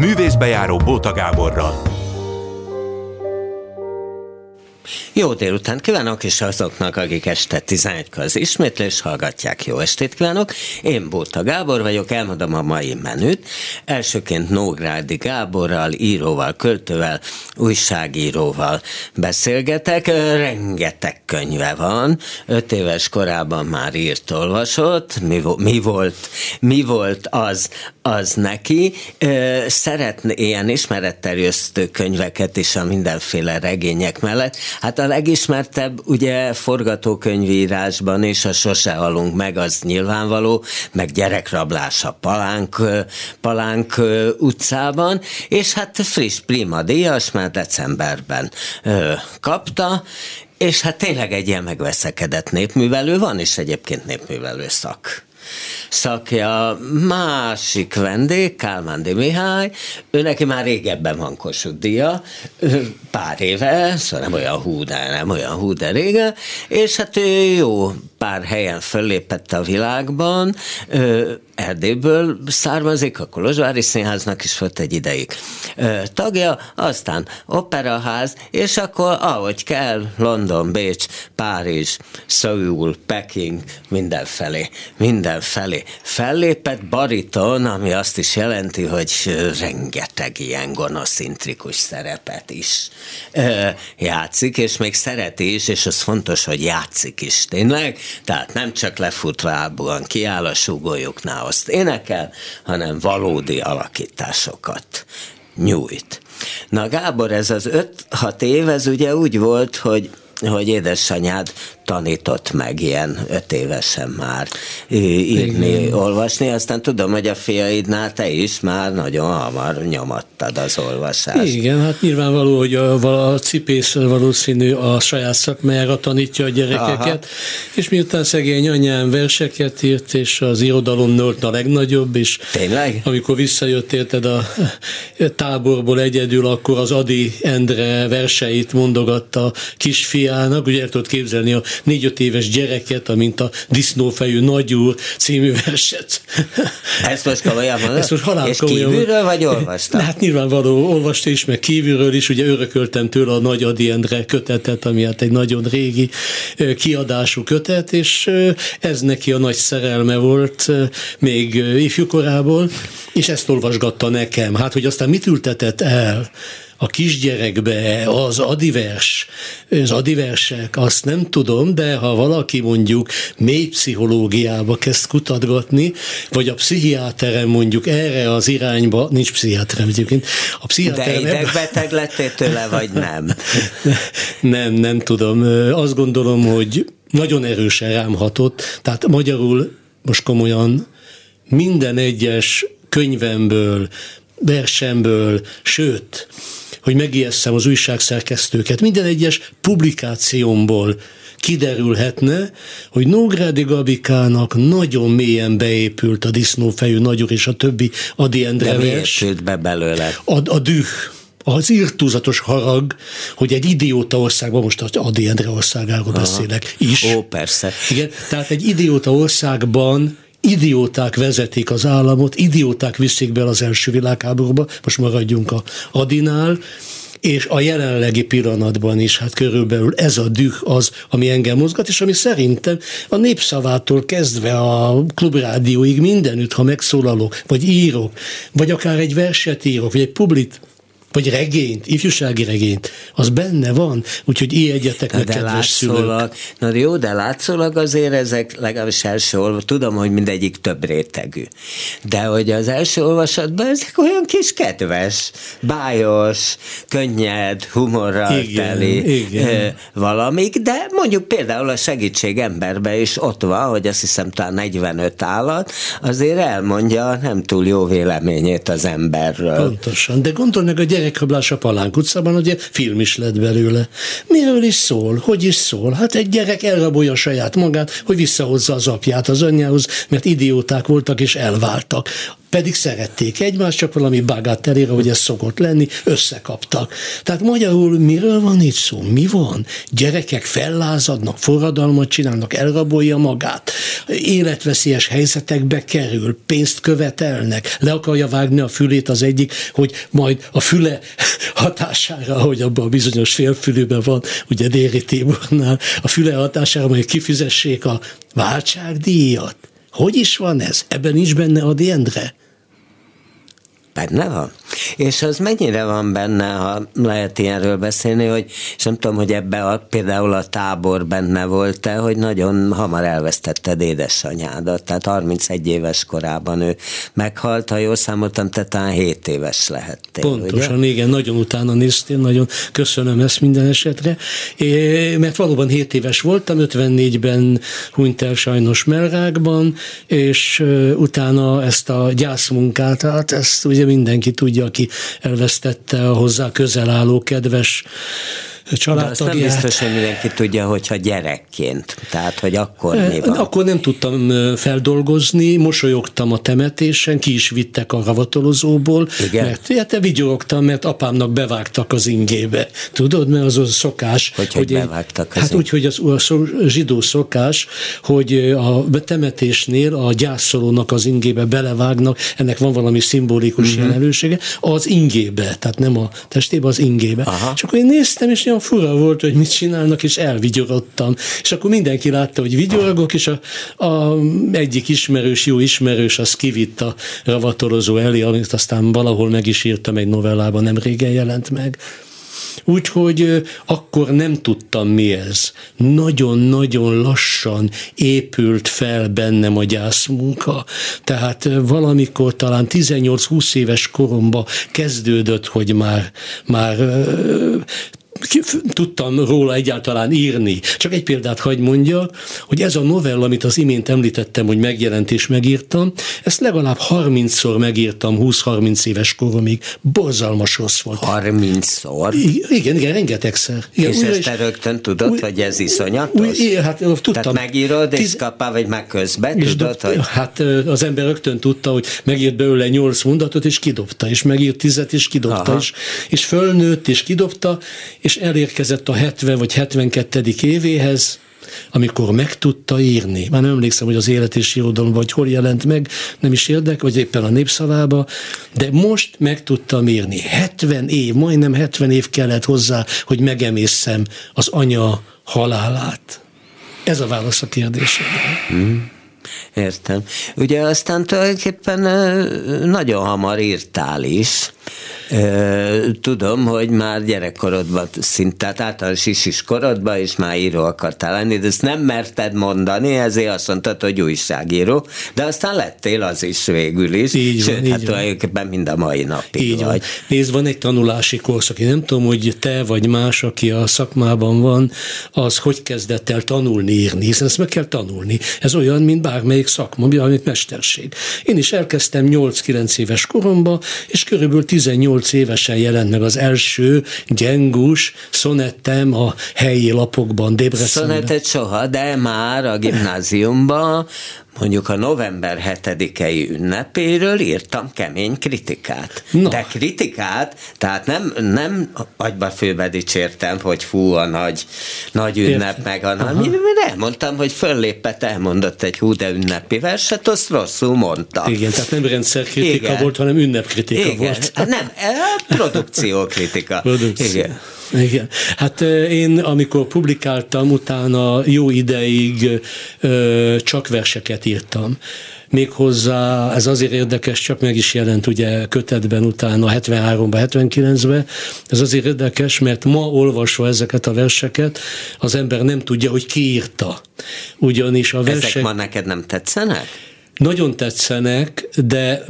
művészbejáró Bóta Gáborral. Jó délután kívánok, és azoknak, akik este 11 az ismétlés hallgatják, jó estét kívánok. Én Bóta Gábor vagyok, elmondom a mai menüt. Elsőként Nógrádi Gáborral, íróval, költővel, újságíróval beszélgetek. Rengeteg könyve van. Öt éves korában már írt, olvasott. Mi, mi volt, mi volt az, az neki. Szeretne ilyen ismeretterjesztő könyveket is a mindenféle regények mellett. Hát a legismertebb ugye forgatókönyvírásban is a Sose halunk meg, az nyilvánvaló, meg gyerekrablás a Palánk, Palánk utcában, és hát friss prima díjas, már decemberben kapta, és hát tényleg egy ilyen megveszekedett népművelő van, és egyébként népművelő szak szakja, másik vendég, Kálmándi Mihály, ő neki már régebben van Kossuth dia, pár éve, szóval nem olyan hú, de nem olyan hú, de régen, és hát ő jó pár helyen föllépett a világban, Erdélyből származik, a Kolozsvári Színháznak is volt egy ideig tagja, aztán operaház, és akkor ahogy kell, London, Bécs, Párizs, Szöul, Peking, mindenfelé, mindenfelé. Fellépett bariton, ami azt is jelenti, hogy rengeteg ilyen gonoszintrikus szerepet is játszik, és még szereti is, és az fontos, hogy játszik is tényleg, tehát nem csak lefut lábúan, kiáll a súgolyoknál, azt énekel, hanem valódi alakításokat nyújt. Na Gábor, ez az 5-6 év, ez ugye úgy volt, hogy hogy édesanyád tanított meg ilyen öt évesen már írni, Igen. olvasni, aztán tudom, hogy a fiaidnál te is már nagyon hamar nyomattad az olvasást. Igen, hát nyilvánvaló, hogy a, a cipész valószínű a saját szakmájára tanítja a gyerekeket, Aha. és miután szegény anyám verseket írt, és az irodalom volt a legnagyobb, és Tényleg? amikor visszajött érted a táborból egyedül, akkor az Adi Endre verseit mondogatta kisfiának, ugye el tudod képzelni a négy-öt éves gyereket, amint a Disznófejű nagyúr című verset. Ezt most komolyan mondod? Ezt most halál És komolyan kívülről vagy olvastam? Hát nyilvánvaló, olvasta is, meg kívülről is, ugye örököltem tőle a Nagy Adi Endre kötetet, ami hát egy nagyon régi kiadású kötet, és ez neki a nagy szerelme volt még ifjúkorából, és ezt olvasgatta nekem. Hát, hogy aztán mit ültetett el? A kisgyerekbe az adivers, az adiversek, azt nem tudom, de ha valaki mondjuk mély pszichológiába kezd kutatgatni, vagy a pszichiáterem mondjuk erre az irányba, nincs pszichiáterem egyébként, a pszichiáterem... De idegbeteg lettél tőle, vagy nem? nem, nem tudom. Azt gondolom, hogy nagyon erősen rám hatott, tehát magyarul most komolyan minden egyes könyvemből, versemből, sőt, hogy megijesszem az újságszerkesztőket. Minden egyes publikációmból kiderülhetne, hogy Nógrádi Gabikának nagyon mélyen beépült a disznófejű nagyúr és a többi Adi Endre vers. be belőle? A, a düh az írtózatos harag, hogy egy idióta országban, most az Adi Endre országáról Aha. beszélek is. Ó, persze. Igen, tehát egy idióta országban idióták vezetik az államot, idióták viszik be az első világháborúba, most maradjunk a Adinál, és a jelenlegi pillanatban is, hát körülbelül ez a düh az, ami engem mozgat, és ami szerintem a népszavától kezdve a klubrádióig mindenütt, ha megszólalok, vagy írok, vagy akár egy verset írok, vagy egy publit vagy regényt, ifjúsági regényt, az benne van, úgyhogy egyeteknek de kedves látszólag, Na jó, de látszólag azért ezek legalábbis első olvasat, tudom, hogy mindegyik több rétegű, de hogy az első olvasatban ezek olyan kis kedves, bájos, könnyed, humorral igen, teli igen. valamik, de mondjuk például a segítség emberbe is ott van, hogy azt hiszem talán 45 állat, azért elmondja nem túl jó véleményét az emberről. Pontosan, de gondolj meg a gyerekrablás a Palánk utcában, ugye film is lett belőle. Miről is szól? Hogy is szól? Hát egy gyerek elrabolja saját magát, hogy visszahozza az apját az anyjához, mert idióták voltak és elváltak pedig szerették egymást, csak valami bagatelére, hogy ez szokott lenni, összekaptak. Tehát magyarul miről van itt szó? Mi van? Gyerekek fellázadnak, forradalmat csinálnak, elrabolja magát, életveszélyes helyzetekbe kerül, pénzt követelnek, le akarja vágni a fülét az egyik, hogy majd a füle hatására, hogy abban a bizonyos félfülőben van, ugye Déri Tibornál, a füle hatására majd kifizessék a váltságdíjat. Hogy is van ez? Ebben nincs benne a Endre? Benne van. És az mennyire van benne, ha lehet ilyenről beszélni, hogy, és nem tudom, hogy ebbe a, például a tábor benne volt-e, hogy nagyon hamar elvesztetted édesanyádat, tehát 31 éves korában ő meghalt, ha jól számoltam, te talán 7 éves lehettél. Pontosan, ugye? igen, nagyon utána néztél, nagyon köszönöm ezt minden esetre, é, mert valóban 7 éves voltam, 54-ben hunyt el sajnos melrákban, és utána ezt a gyászmunkát, hát ezt ugye mindenki tudja, aki elvesztette a hozzá közel álló kedves azt nem biztos, hogy mindenki tudja, hogyha gyerekként. Tehát, hogy akkor mi van? Akkor nem tudtam feldolgozni, mosolyogtam a temetésen, ki is vittek a ravatolozóból, Igen. mert hát vigyorogtam, mert apámnak bevágtak az ingébe. Tudod, mert az a szokás. Hogy, hogy, hogy bevágtak az Hát úgy, hogy az, az zsidó szokás, hogy a temetésnél a gyászolónak az ingébe belevágnak, ennek van valami szimbolikus uh-huh. jelenlősége, az ingébe, tehát nem a testébe, az ingébe. Aha. És akkor én néztem, és olyan fura volt, hogy mit csinálnak, és elvigyorodtam. És akkor mindenki látta, hogy vigyorogok, és a, a egyik ismerős, jó ismerős, az kivitt a ravatorozó elé, amit aztán valahol meg is írtam egy novellában, nem régen jelent meg. Úgyhogy akkor nem tudtam mi ez. Nagyon-nagyon lassan épült fel bennem a gyászmunka. Tehát valamikor talán 18-20 éves koromban kezdődött, hogy már, már tudtam róla egyáltalán írni. Csak egy példát hagy mondja, hogy ez a novella, amit az imént említettem, hogy megjelent és megírtam, ezt legalább 30-szor megírtam 20-30 éves koromig. Borzalmas rossz volt. 30-szor? Igen, igen, rengetegszer. Igen, és ezt te rögtön tudod, új, hogy ez iszonyatos? Új, igen, hát tudtam. Tehát megírod, és Tiz... kapál, vagy meg közben, és tudod, dob, hogy... Hát az ember rögtön tudta, hogy megírt belőle 8 mondatot, és kidobta, és megírt 10 és kidobta, és, és fölnőtt, és kidobta, és elérkezett a 70 vagy 72. évéhez, amikor meg tudta írni. Már nem emlékszem, hogy az élet és irodalom vagy hol jelent meg, nem is érdek, vagy éppen a népszavába, de most meg tudtam írni. 70 év, majdnem 70 év kellett hozzá, hogy megemészem az anya halálát. Ez a válasz a kérdésre. Hmm. Értem. Ugye aztán tulajdonképpen nagyon hamar írtál is. Tudom, hogy már gyerekkorodban szinte, tehát általános is korodban is már író akartál lenni, de ezt nem merted mondani, ezért azt mondtad, hogy újságíró, de aztán lettél az is végül is. Így Sőt, van, így hát tulajdonképpen mind a mai napig így vagy. Van. Nézd, van egy tanulási korszak. Én nem tudom, hogy te vagy más, aki a szakmában van, az hogy kezdett el tanulni írni, hiszen ezt meg kell tanulni. Ez olyan, mint bármelyik szakma, amit mesterség. Én is elkezdtem 8-9 éves koromban, és körülbelül 18 18 évesen jelent meg az első gyengus szonettem a helyi lapokban, Debrecenben. Szonettet soha, de már a gimnáziumban mondjuk a november 7-i ünnepéről írtam kemény kritikát. No. De kritikát, tehát nem, nem agyba főbe dicsértem, hogy fú, a nagy, nagy ünnep Értem. meg a nagy. Elmondtam, hogy föllépett, elmondott egy hú, de ünnepi verset, azt rosszul mondta. Igen, tehát nem rendszerkritika Igen. volt, hanem ünnepkritika Igen. volt. Nem, produkciókritika. Produkció. Igen. Igen. Hát én, amikor publikáltam, utána jó ideig csak verseket írtam méghozzá ez azért érdekes, csak meg is jelent ugye kötetben utána 73-ban, 79-ben, ez azért érdekes, mert ma olvasva ezeket a verseket, az ember nem tudja, hogy ki írta. Ugyanis a versek... Ezek ma neked nem tetszenek? Nagyon tetszenek, de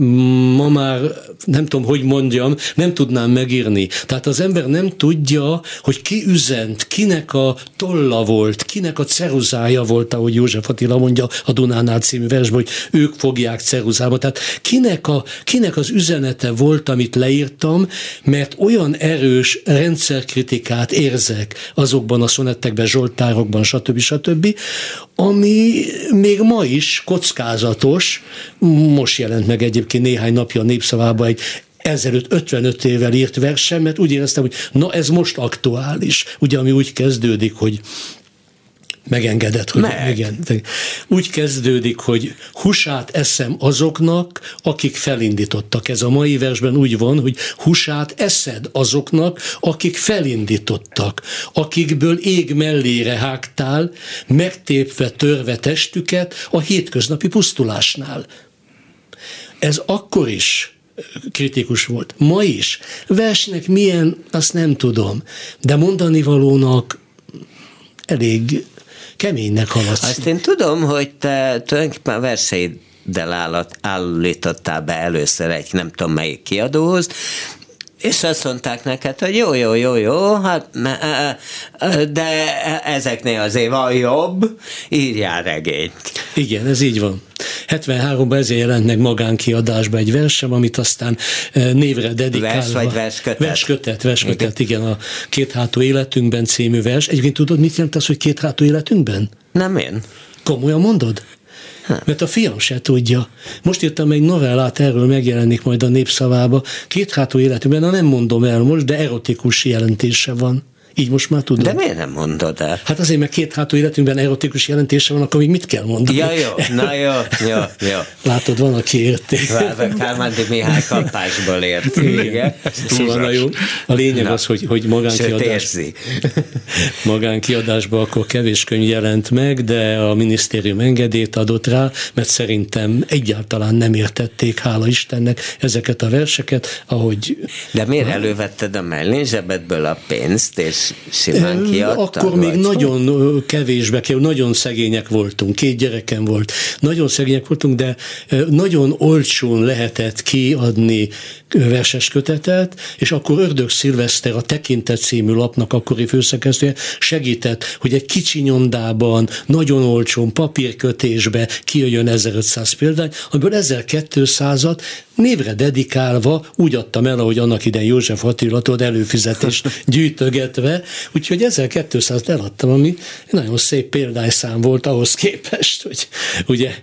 ma már nem tudom, hogy mondjam, nem tudnám megírni. Tehát az ember nem tudja, hogy ki üzent, kinek a tolla volt, kinek a ceruzája volt, ahogy József Attila mondja a Dunánál című versben, hogy ők fogják ceruzába. Tehát kinek, a, kinek az üzenete volt, amit leírtam, mert olyan erős rendszerkritikát érzek azokban a szonettekben, zsoltárokban, stb. stb., ami még ma is kockázatos, jogos. Most jelent meg egyébként néhány napja a népszavában egy ezelőtt 55 évvel írt versem, mert úgy éreztem, hogy na ez most aktuális. Ugye, ami úgy kezdődik, hogy megengedett, hogy Meg. igen. Úgy kezdődik, hogy husát eszem azoknak, akik felindítottak. Ez a mai versben úgy van, hogy husát eszed azoknak, akik felindítottak, akikből ég mellére hágtál, megtépve törve testüket a hétköznapi pusztulásnál. Ez akkor is kritikus volt. Ma is. Versnek milyen, azt nem tudom, de mondani valónak elég keménynek haladsz. Azt én tudom, hogy te tulajdonképpen a állat, állítottál be először egy nem tudom melyik kiadóhoz, és azt mondták neked, hogy jó, jó, jó, jó, hát, de ezeknél azért van jobb, írjál regényt. Igen, ez így van. 73-ban ezért jelent meg magánkiadásba egy versem, amit aztán névre dedikálva. Vers vagy verskötet? Verskötet, verskötet, igen. igen, a Két hátú életünkben című vers. Egyébként tudod, mit jelent az, hogy két hátú életünkben? Nem én. Komolyan mondod? Mert a fiam se tudja. Most írtam egy novellát, erről megjelenik majd a népszavába. Két hátú életünkben, na nem mondom el most, de erotikus jelentése van. Így most már tudom. De miért nem mondod el? Hát azért, mert két hátú életünkben erotikus jelentése van, akkor még mit kell mondani? Ja, jó, na jó, jó, jó. Látod, van, aki érti. Kálmándi Mihály kapásból ért. Igen. Szóval na jó, a lényeg na. az, hogy, hogy magánkiadás, magánkiadásban akkor kevés könyv jelent meg, de a minisztérium engedélyt adott rá, mert szerintem egyáltalán nem értették, hála Istennek, ezeket a verseket, ahogy... De miért elővetted a mellén zsebedből a pénzt, és simán kiadtad, Akkor még nagyon kevésbe kell, nagyon szegények voltunk, két gyerekem volt, nagyon szegények voltunk, de nagyon olcsón lehetett kiadni verses kötetet, és akkor Ördög Szilveszter, a Tekintet című lapnak akkori főszerkesztője segített, hogy egy kicsi nyomdában, nagyon olcsón papírkötésbe kijöjjön 1500 példány, amiből 1200-at névre dedikálva úgy adtam el, ahogy annak idején József Attila tudod, előfizetést gyűjtögetve, úgyhogy 1200 eladtam, ami nagyon szép példányszám volt ahhoz képest, hogy ugye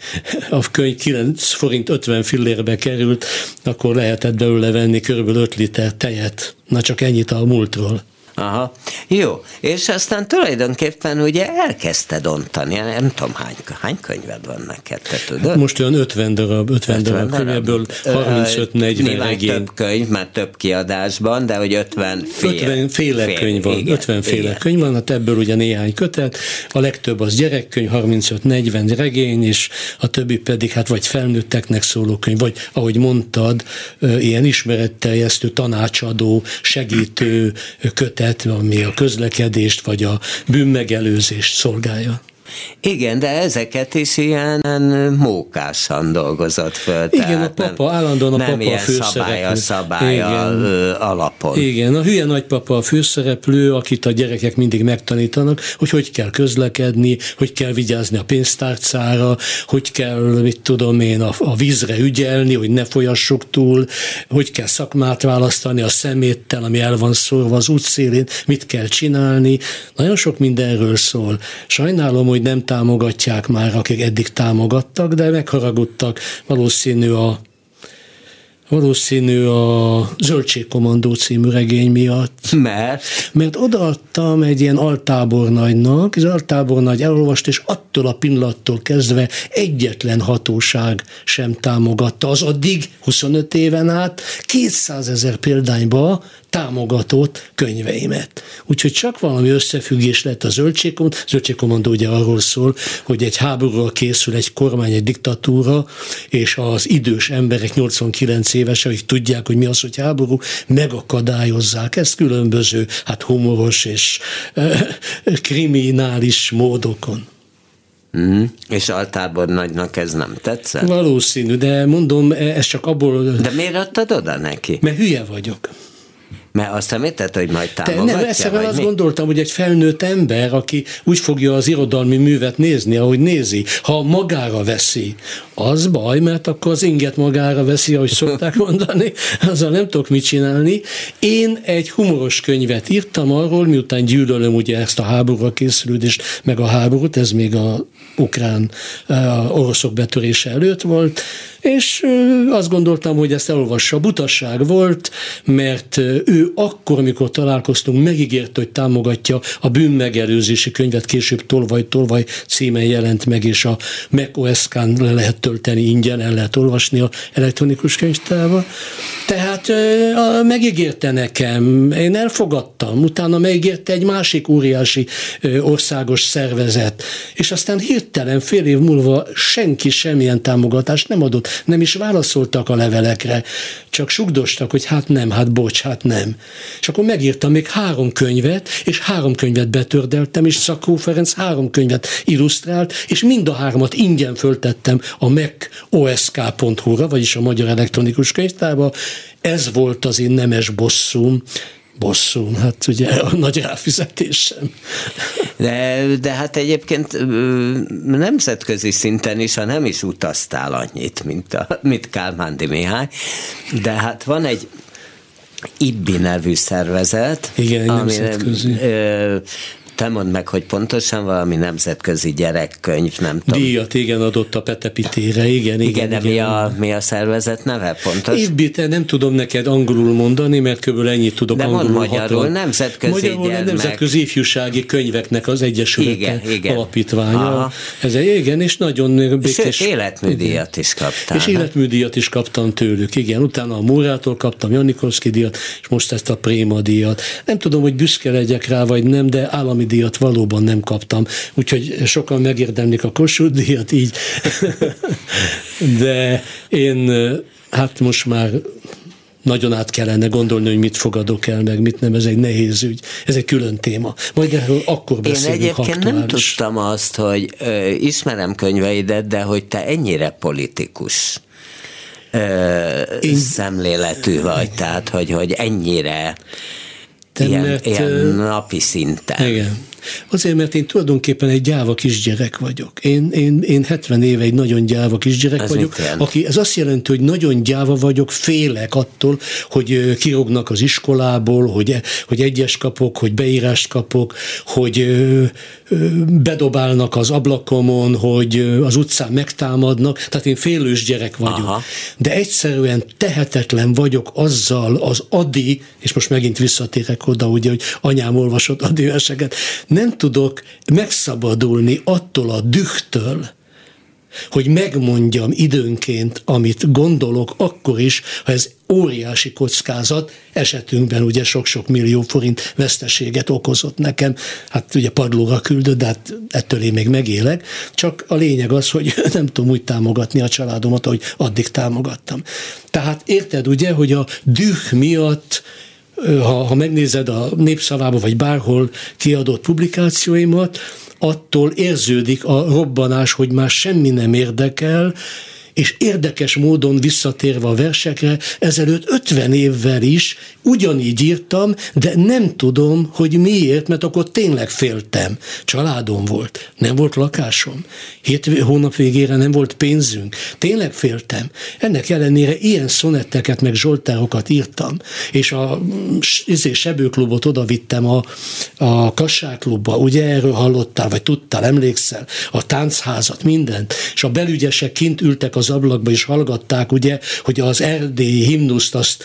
a könyv 9 forint 50 fillérbe került, akkor lehetett belőle venni körülbelül 5 liter tejet. Na csak ennyit a múltról. Aha, jó. És aztán tulajdonképpen ugye elkezdted ontani, nem tudom hány, hány könyved van neked, te tudod? Hát most olyan 50 darab, 50, 50 darab könyv, ebből 35-40 regény. több könyv, már több kiadásban, de hogy 50 fél. 50 féle fél, könyv van, igen, 50 féle igen. könyv van, hát ebből ugye néhány kötet, a legtöbb az gyerekkönyv, 35-40 regény, és a többi pedig hát vagy felnőtteknek szóló könyv, vagy ahogy mondtad, ilyen ismeretteljesztő, tanácsadó, segítő kötet, területet, ami a közlekedést vagy a bűnmegelőzést szolgálja. Igen, de ezeket is ilyen mókásan dolgozott föl. Igen, a papa, nem, állandóan a nem papa ilyen a főszereplő. szabálya, Igen. alapon. Igen, a hülye nagypapa a főszereplő, akit a gyerekek mindig megtanítanak, hogy hogy kell közlekedni, hogy kell vigyázni a pénztárcára, hogy kell, mit tudom én, a, a vízre ügyelni, hogy ne folyassuk túl, hogy kell szakmát választani a szeméttel, ami el van szórva az útszélén, mit kell csinálni. Nagyon sok mindenről szól. Sajnálom, hogy nem támogatják már, akik eddig támogattak, de megharagudtak. Valószínű a Valószínű a Zöldségkommandó című regény miatt. Mert? Mert odaadtam egy ilyen altábornagynak, az altábornagy elolvast, és attól a pillanattól kezdve egyetlen hatóság sem támogatta. Az addig 25 éven át 200 ezer példányba támogatott könyveimet. Úgyhogy csak valami összefüggés lett a zöldségkommandó. Zöldségkommandó ugye arról szól, hogy egy háborúra készül egy kormány, egy diktatúra, és az idős emberek 89 éves, akik tudják, hogy mi az, hogy háború, megakadályozzák ezt különböző, hát humoros és e, kriminális módokon. Mm. És altábor nagynak ez nem tetszett? Valószínű, de mondom, ez csak abból... De miért adtad oda neki? Mert hülye vagyok. Mert azt említett, hogy majd támogatja? Te nem, egyszerűen azt mi? gondoltam, hogy egy felnőtt ember, aki úgy fogja az irodalmi művet nézni, ahogy nézi, ha magára veszi, az baj, mert akkor az inget magára veszi, ahogy szokták mondani, azzal nem tudok mit csinálni. Én egy humoros könyvet írtam arról, miután gyűlölöm ugye ezt a háborúra készülődést, meg a háborút, ez még a ukrán a oroszok betörése előtt volt, és azt gondoltam, hogy ezt elolvassa. Butasság volt, mert ő akkor, amikor találkoztunk, megígérte, hogy támogatja a bűnmegelőzési könyvet, később Tolvaj Tolvaj címen jelent meg, és a macOS-kán le lehet tölteni ingyen, el lehet olvasni a elektronikus könyvtárba. Tehát megígérte nekem, én elfogadtam, utána megígérte egy másik óriási országos szervezet, és aztán hirtelen fél év múlva senki semmilyen támogatást nem adott. Nem is válaszoltak a levelekre, csak sugdostak, hogy hát nem, hát bocs, hát nem. És akkor megírtam még három könyvet, és három könyvet betördeltem, és Szakó Ferenc három könyvet illusztrált, és mind a hármat ingyen föltettem a macosk.hu-ra, vagyis a Magyar Elektronikus Könyvtárba. Ez volt az én nemes bosszúm, bosszú, hát ugye a nagy ráfizetésem. De, de hát egyébként nemzetközi szinten is, ha nem is utaztál annyit, mint, a, mint Kálmándi Mihály, de hát van egy IBBI nevű szervezet, Igen, ami te mondd meg, hogy pontosan valami nemzetközi gyerekkönyv, nem tudom. Díjat, igen, adott a Petepitére, igen, igen. Igen, de igen. Mi, a, mi a szervezet neve pontos? Évbite nem tudom neked angolul mondani, mert kb. ennyit tudok de angolul. De magyarul, hatal. nemzetközi Magyarul gyermek. nemzetközi ifjúsági könyveknek az Egyesülete igen, igen. alapítványa. Aha. Ez egy, igen, és nagyon békés. Sőt, életműdíjat is kaptam. És életműdíjat is kaptam tőlük, igen. Utána a Mórától kaptam Janikolszki díjat, és most ezt a Préma díjat. Nem tudom, hogy büszke legyek rá, vagy nem, de állami díjat valóban nem kaptam, úgyhogy sokan megérdemlik a Kossuth díjat így, de én hát most már nagyon át kellene gondolni, hogy mit fogadok el, meg mit nem, ez egy nehéz ügy. Ez egy külön téma. Majd erről akkor beszélünk, Én egyébként nem tudtam azt, hogy ö, ismerem könyveidet, de hogy te ennyire politikus ö, Én... szemléletű vagy, tehát hogy, hogy ennyire ilyen, ilyen napi szinten. Igen. Azért, mert én tulajdonképpen egy gyáva kisgyerek vagyok. Én, én, én 70 éve egy nagyon gyáva kisgyerek ez vagyok, aki, ez azt jelenti, hogy nagyon gyáva vagyok, félek attól, hogy kirognak az iskolából, hogy, hogy egyes kapok, hogy beírást kapok, hogy bedobálnak az ablakomon, hogy az utcán megtámadnak, tehát én félős gyerek vagyok. Aha. De egyszerűen tehetetlen vagyok azzal az adi, és most megint visszatérek oda, ugye, hogy anyám olvasott adi verseket, nem tudok megszabadulni attól a dühtől, hogy megmondjam időnként, amit gondolok, akkor is, ha ez óriási kockázat, esetünkben ugye sok-sok millió forint veszteséget okozott nekem, hát ugye padlóra küldött, de hát ettől én még megélek, csak a lényeg az, hogy nem tudom úgy támogatni a családomat, ahogy addig támogattam. Tehát érted ugye, hogy a düh miatt ha, ha megnézed a népszavába, vagy bárhol kiadott publikációimat, attól érződik a robbanás, hogy már semmi nem érdekel, és érdekes módon visszatérve a versekre, ezelőtt 50 évvel is ugyanígy írtam, de nem tudom, hogy miért, mert akkor tényleg féltem. Családom volt, nem volt lakásom, hét hónap végére nem volt pénzünk, tényleg féltem. Ennek ellenére ilyen szonetteket meg zsoltárokat írtam, és a izé, sebőklubot oda vittem a, a Kassáklubba, ugye erről hallottál, vagy tudtál, emlékszel, a táncházat, mindent, és a belügyesek kint ültek az ablakba, és hallgatták, ugye, hogy az erdélyi himnuszt, azt,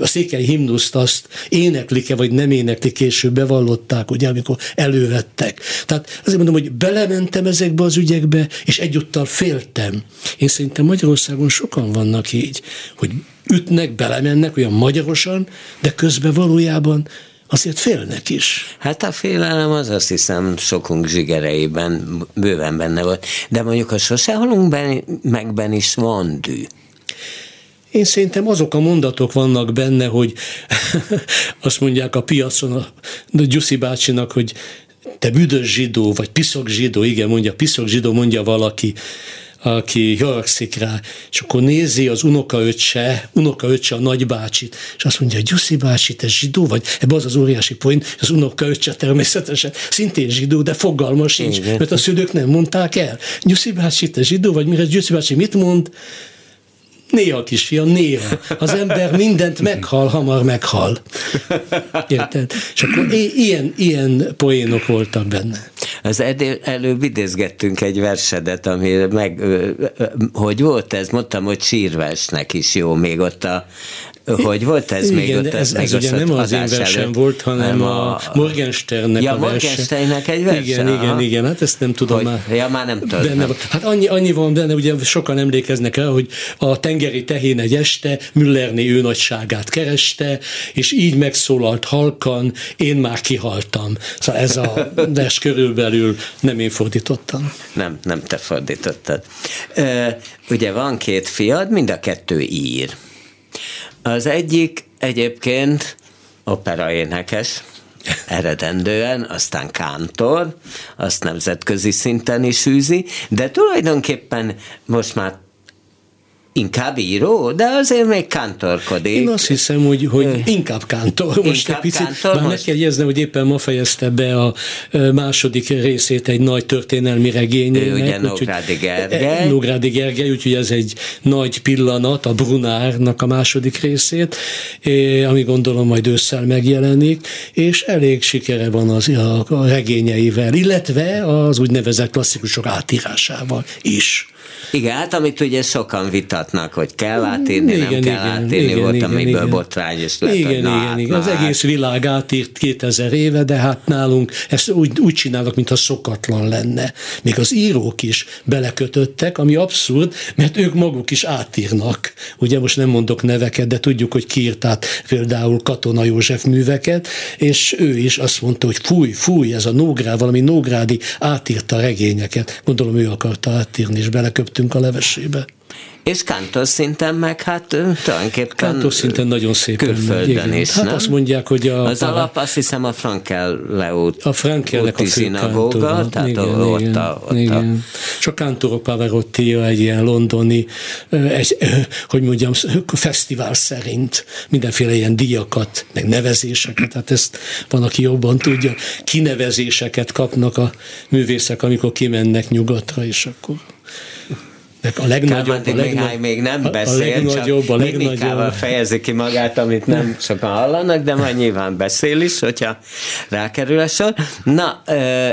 a székely himnuszt azt éneklik-e, vagy nem éneklik, később bevallották, ugye, amikor elővettek. Tehát azért mondom, hogy belementem ezekbe az ügyekbe, és egyúttal féltem. Én szerintem Magyarországon sokan vannak így, hogy ütnek, belemennek olyan magyarosan, de közben valójában azért félnek is. Hát a félelem az azt hiszem sokunk zsigereiben bőven benne volt, de mondjuk a sose halunk ben, megben is van dű. Én szerintem azok a mondatok vannak benne, hogy azt mondják a piacon a Gyuszi bácsinak, hogy te büdös zsidó, vagy piszok zsidó, igen, mondja, piszok zsidó, mondja valaki, aki haragszik rá, és akkor nézi az unokaöccse, unokaöccse a nagybácsit, és azt mondja, Gyuszi bácsi, te zsidó vagy? Ebben az az óriási point, az unokaöccse természetesen szintén zsidó, de fogalma sincs, Igen. mert a szülők nem mondták el. Gyuszi bácsi, te zsidó vagy? Mire Gyuszi bácsi mit mond? Néha, kisfiam, néha. Az ember mindent meghal, hamar meghal. Érted? És akkor ilyen, ilyen poénok voltak benne. Az előbb idézgettünk egy versedet, ami meg, hogy volt ez, mondtam, hogy sírversnek is jó, még ott a hogy volt ez igen, még ott? Ez, ez ugye nem az én versem előtt, volt, hanem a, a Morgensternnek ja, a verse. Morgensternnek egy verse? Igen, aha. igen, igen, hát ezt nem tudom hogy, már. Ja, már nem tudom. Benne, hát annyi, annyi van benne, ugye sokan emlékeznek el, hogy a tengeri tehén egy este Müllerné ő nagyságát kereste, és így megszólalt halkan, én már kihaltam. Szóval ez a vers körülbelül nem én fordítottam. Nem, nem te fordítottad. Ö, ugye van két fiad, mind a kettő ír. Az egyik egyébként operaénekes, eredendően, aztán kántor, azt nemzetközi szinten is űzi, de tulajdonképpen most már Inkább író, de azért még kántorkodik. Én azt hiszem, hogy, hogy inkább kántor. Most inkább egy picit, kántor, már most... meg kell jegyezni, hogy éppen ma fejezte be a második részét egy nagy történelmi regényének. Ő ugye Nógrádi Gergely. Nógrádi Gergely, úgyhogy ez egy nagy pillanat, a Brunárnak a második részét, ami gondolom majd ősszel megjelenik, és elég sikere van az, a, a regényeivel, illetve az úgynevezett klasszikusok átírásával is. Igen, hát amit ugye sokan vitatnak, hogy kell átírni, igen, nem kell igen, átírni, igen, volt, igen, amiből igen. botrány is lett. Igen, na, igen, hát, igen. Az hát. egész világ átírt 2000 éve, de hát nálunk ezt úgy, úgy csinálnak, mintha szokatlan lenne. Még az írók is belekötöttek, ami abszurd, mert ők maguk is átírnak. Ugye most nem mondok neveket, de tudjuk, hogy kiírt át például Katona József műveket, és ő is azt mondta, hogy fúj, fúj, ez a Nógrád, valami Nógrádi átírta regényeket. Gondolom ő akarta átírni, és beleköptünk a levesébe. És kántor szinten meg hát tulajdonképpen kántor szinten nagyon szép külföldön megy, is, Hát nem? azt mondják, hogy a... Az pár... alap azt hiszem a Frankel leút a Frankelnek a zsinagóga, tehát igen, ott, igen, a, ott igen. A... És a Cantoro Pavarotti egy ilyen londoni, egy, hogy mondjam, fesztivál szerint mindenféle ilyen díjakat, meg nevezéseket, tehát ezt van, aki jobban tudja, kinevezéseket kapnak a művészek, amikor kimennek nyugatra, és akkor a legnagyobb, a legnagyobb, még nem beszél, a legnagyobb, csak a legnagyobb. fejezi ki magát, amit nem sokan hallanak, de majd nyilván beszél is, hogyha rákerül a sor. Na,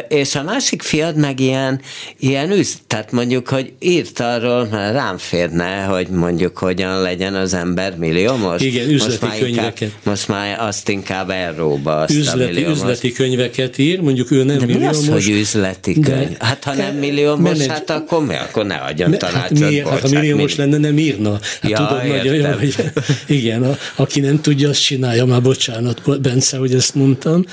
és a másik fiad meg ilyen, ilyen üz, tehát mondjuk, hogy írt arról, mert rám férne, hogy mondjuk hogyan legyen az ember milliómos. Igen, üzleti most könyveket. Inkább, most már azt inkább elróba azt üzleti, a milliómos. Üzleti könyveket ír, mondjuk ő nem de milliómos. mi az, hogy üzleti könyv? De, hát ha nem milliómos, hát akkor mi? Akkor ne adjon tanácsot. Hát, miért? hát ha milliómos lenne, nem írna. Hát ja, tudod, nagyon, hogy, igen, a, aki nem tudja, azt csinálja, már bocsánat, Bence, hogy ezt mondtam.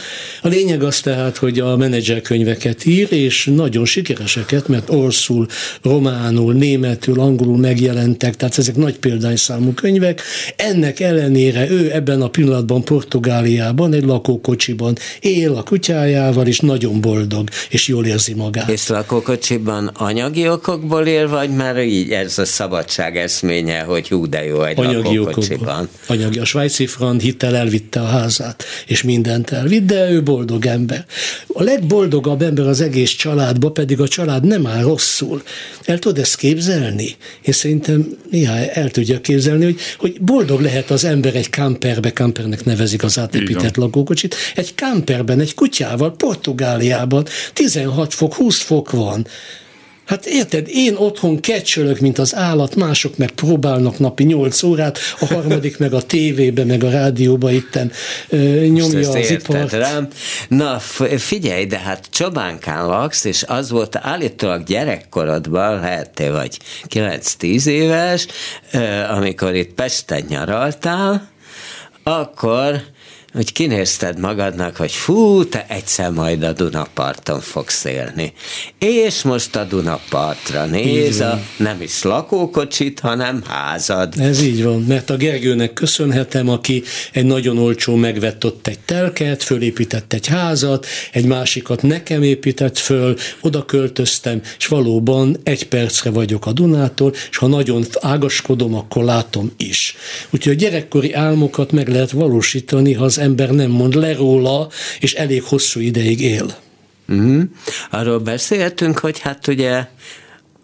A lényeg az tehát, hogy a menedzser könyveket ír, és nagyon sikereseket, mert orszul, románul, németül, angolul megjelentek, tehát ezek nagy példányszámú könyvek. Ennek ellenére ő ebben a pillanatban Portugáliában egy lakókocsiban él a kutyájával, és nagyon boldog, és jól érzi magát. És lakókocsiban anyagi okokból él, vagy már így ez a szabadság eszménye, hogy hú, de jó egy anyagi lakókocsiban. Anyagi. A svájci frant hittel elvitte a házát, és mindent elvitt, de ő boldog ember. A legboldogabb ember az egész családba, pedig a család nem áll rosszul. El tudod ezt képzelni? Én szerintem néha el tudja képzelni, hogy, hogy boldog lehet az ember egy kamperbe, kampernek nevezik az átépített lakókocsit, egy kamperben, egy kutyával, Portugáliában 16 fok, 20 fok van. Hát érted, én otthon kecsölök, mint az állat, mások meg próbálnak napi 8 órát, a harmadik meg a tévébe, meg a rádióba itten ö, nyomja az ipart. Rám. Na figyelj, de hát Csobánkán laksz, és az volt állítólag gyerekkorodban, lehet te vagy 9-10 éves, amikor itt Pesten nyaraltál, akkor hogy kinézted magadnak, hogy fú, te egyszer majd a Dunaparton fogsz élni. És most a Dunapartra néz a nem is lakókocsit, hanem házad. Ez így van, mert a Gergőnek köszönhetem, aki egy nagyon olcsó megvett ott egy telket, fölépített egy házat, egy másikat nekem épített föl, oda költöztem, és valóban egy percre vagyok a Dunától, és ha nagyon ágaskodom, akkor látom is. Úgyhogy a gyerekkori álmokat meg lehet valósítani, ha az ember nem mond le róla, és elég hosszú ideig él. Uh-huh. Arról beszéltünk, hogy hát ugye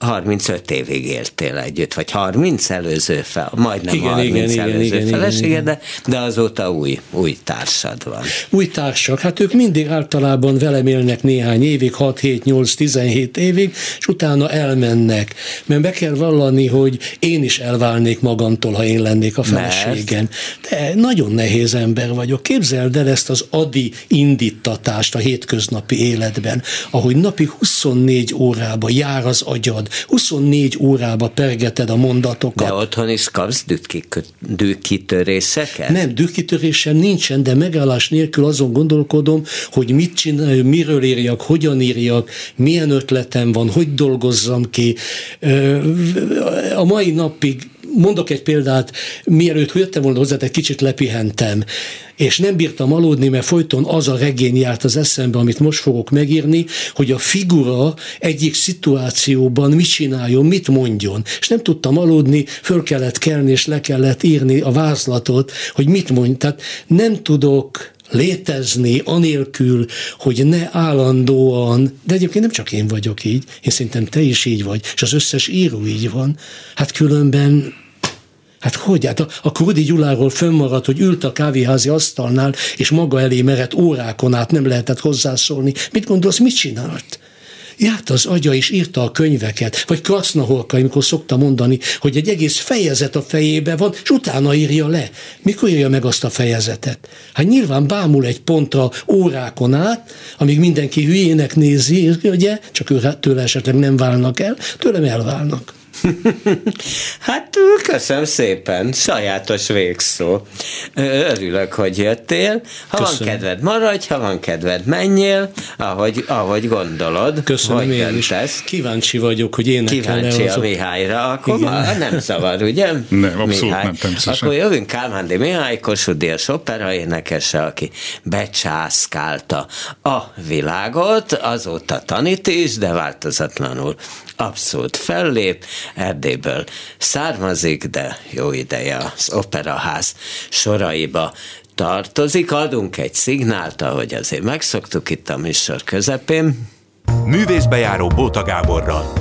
35 évig éltél együtt, vagy 30 előző fel, majdnem igen, 30 igen, előző igen, felesége, igen, de, de azóta új, új társad van. Új társak, hát ők mindig általában velem élnek néhány évig, 6, 7, 8, 17 évig, és utána elmennek. Mert be kell vallani, hogy én is elválnék magamtól, ha én lennék a feleségem. De nagyon nehéz ember vagyok. Képzeld el ezt az adi indítatást a hétköznapi életben, ahogy napi 24 órába jár az agyad, 24 órába pergeted a mondatokat. De otthon is kapsz dűkitöréseket? Nem, dűkitörésem nincsen, de megállás nélkül azon gondolkodom, hogy mit csináljuk, miről írjak, hogyan írjak, milyen ötletem van, hogy dolgozzam ki. A mai napig mondok egy példát, mielőtt jöttem volna hozzá, egy kicsit lepihentem, és nem bírtam aludni, mert folyton az a regény járt az eszembe, amit most fogok megírni, hogy a figura egyik szituációban mit csináljon, mit mondjon. És nem tudtam aludni, föl kellett kelni, és le kellett írni a vázlatot, hogy mit mondj. Tehát nem tudok létezni anélkül, hogy ne állandóan, de egyébként nem csak én vagyok így, én szerintem te is így vagy, és az összes író így van. Hát különben Hát hogy? Hát a, Krudi Gyuláról fönnmaradt, hogy ült a kávéházi asztalnál, és maga elé merett órákon át nem lehetett hozzászólni. Mit gondolsz, mit csinált? járt az agya és írta a könyveket, vagy Krasznaholka, amikor szokta mondani, hogy egy egész fejezet a fejébe van, és utána írja le. Mikor írja meg azt a fejezetet? Hát nyilván bámul egy pontra órákon át, amíg mindenki hülyének nézi, ugye, csak ő tőle esetleg nem válnak el, tőlem elválnak. Hát köszönöm szépen, sajátos végszó. Örülök, hogy jöttél. Ha köszönöm. van kedved, maradj, ha van kedved, menjél, ahogy, ahogy gondolod. Köszönöm hogy én is. Kíváncsi vagyok, hogy én Kíváncsi a Mihályra, akkor ma nem szabad, ugye? Nem, abszolút Mihály. nem, természetesen. Akkor jövünk Kálmándi Mihály, Kossuth Díjas opera énekese, aki becsászkálta a világot, azóta tanít is, de változatlanul abszolút fellép, Erdélyből származik, de jó ideje az operaház soraiba tartozik. Adunk egy szignált, ahogy azért megszoktuk itt a műsor közepén. Művészbejáró Bóta Gáborral.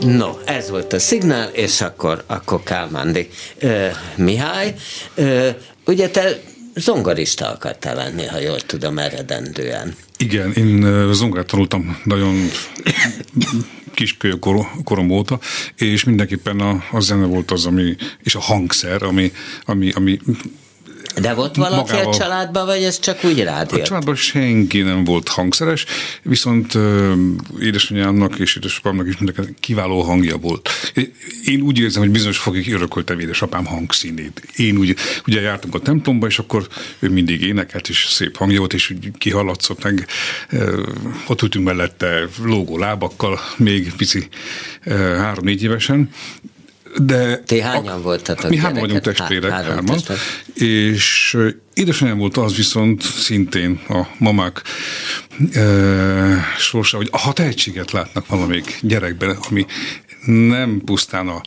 No, ez volt a szignál, és akkor, akkor Kálmándi ö, Mihály. Ö, ugye te zongorista akartál lenni, ha jól tudom, eredendően. Igen, én zongorát tanultam nagyon kiskölyök korom óta, és mindenképpen a, a zene volt az, ami, és a hangszer, ami, ami, ami de volt valaki magával, a családban, vagy ez csak úgy rád A családban senki nem volt hangszeres, viszont uh, édesanyámnak és édesapámnak is mindenki kiváló hangja volt. Én úgy érzem, hogy bizonyos fogig örököltem édesapám hangszínét. Én úgy, ugye jártunk a templomba, és akkor ő mindig énekelt, és szép hangja volt, és úgy kihallatszott meg. Uh, ott ültünk mellette lógó lábakkal, még pici uh, három-négy évesen, de Ti hányan voltatok? Mi hárman vagyunk testvérek, Há, hárman. Testvérek. És édesanyám volt az viszont szintén a mamák e, sorsa, hogy ha tehetséget látnak valamelyik gyerekben, ami nem pusztán a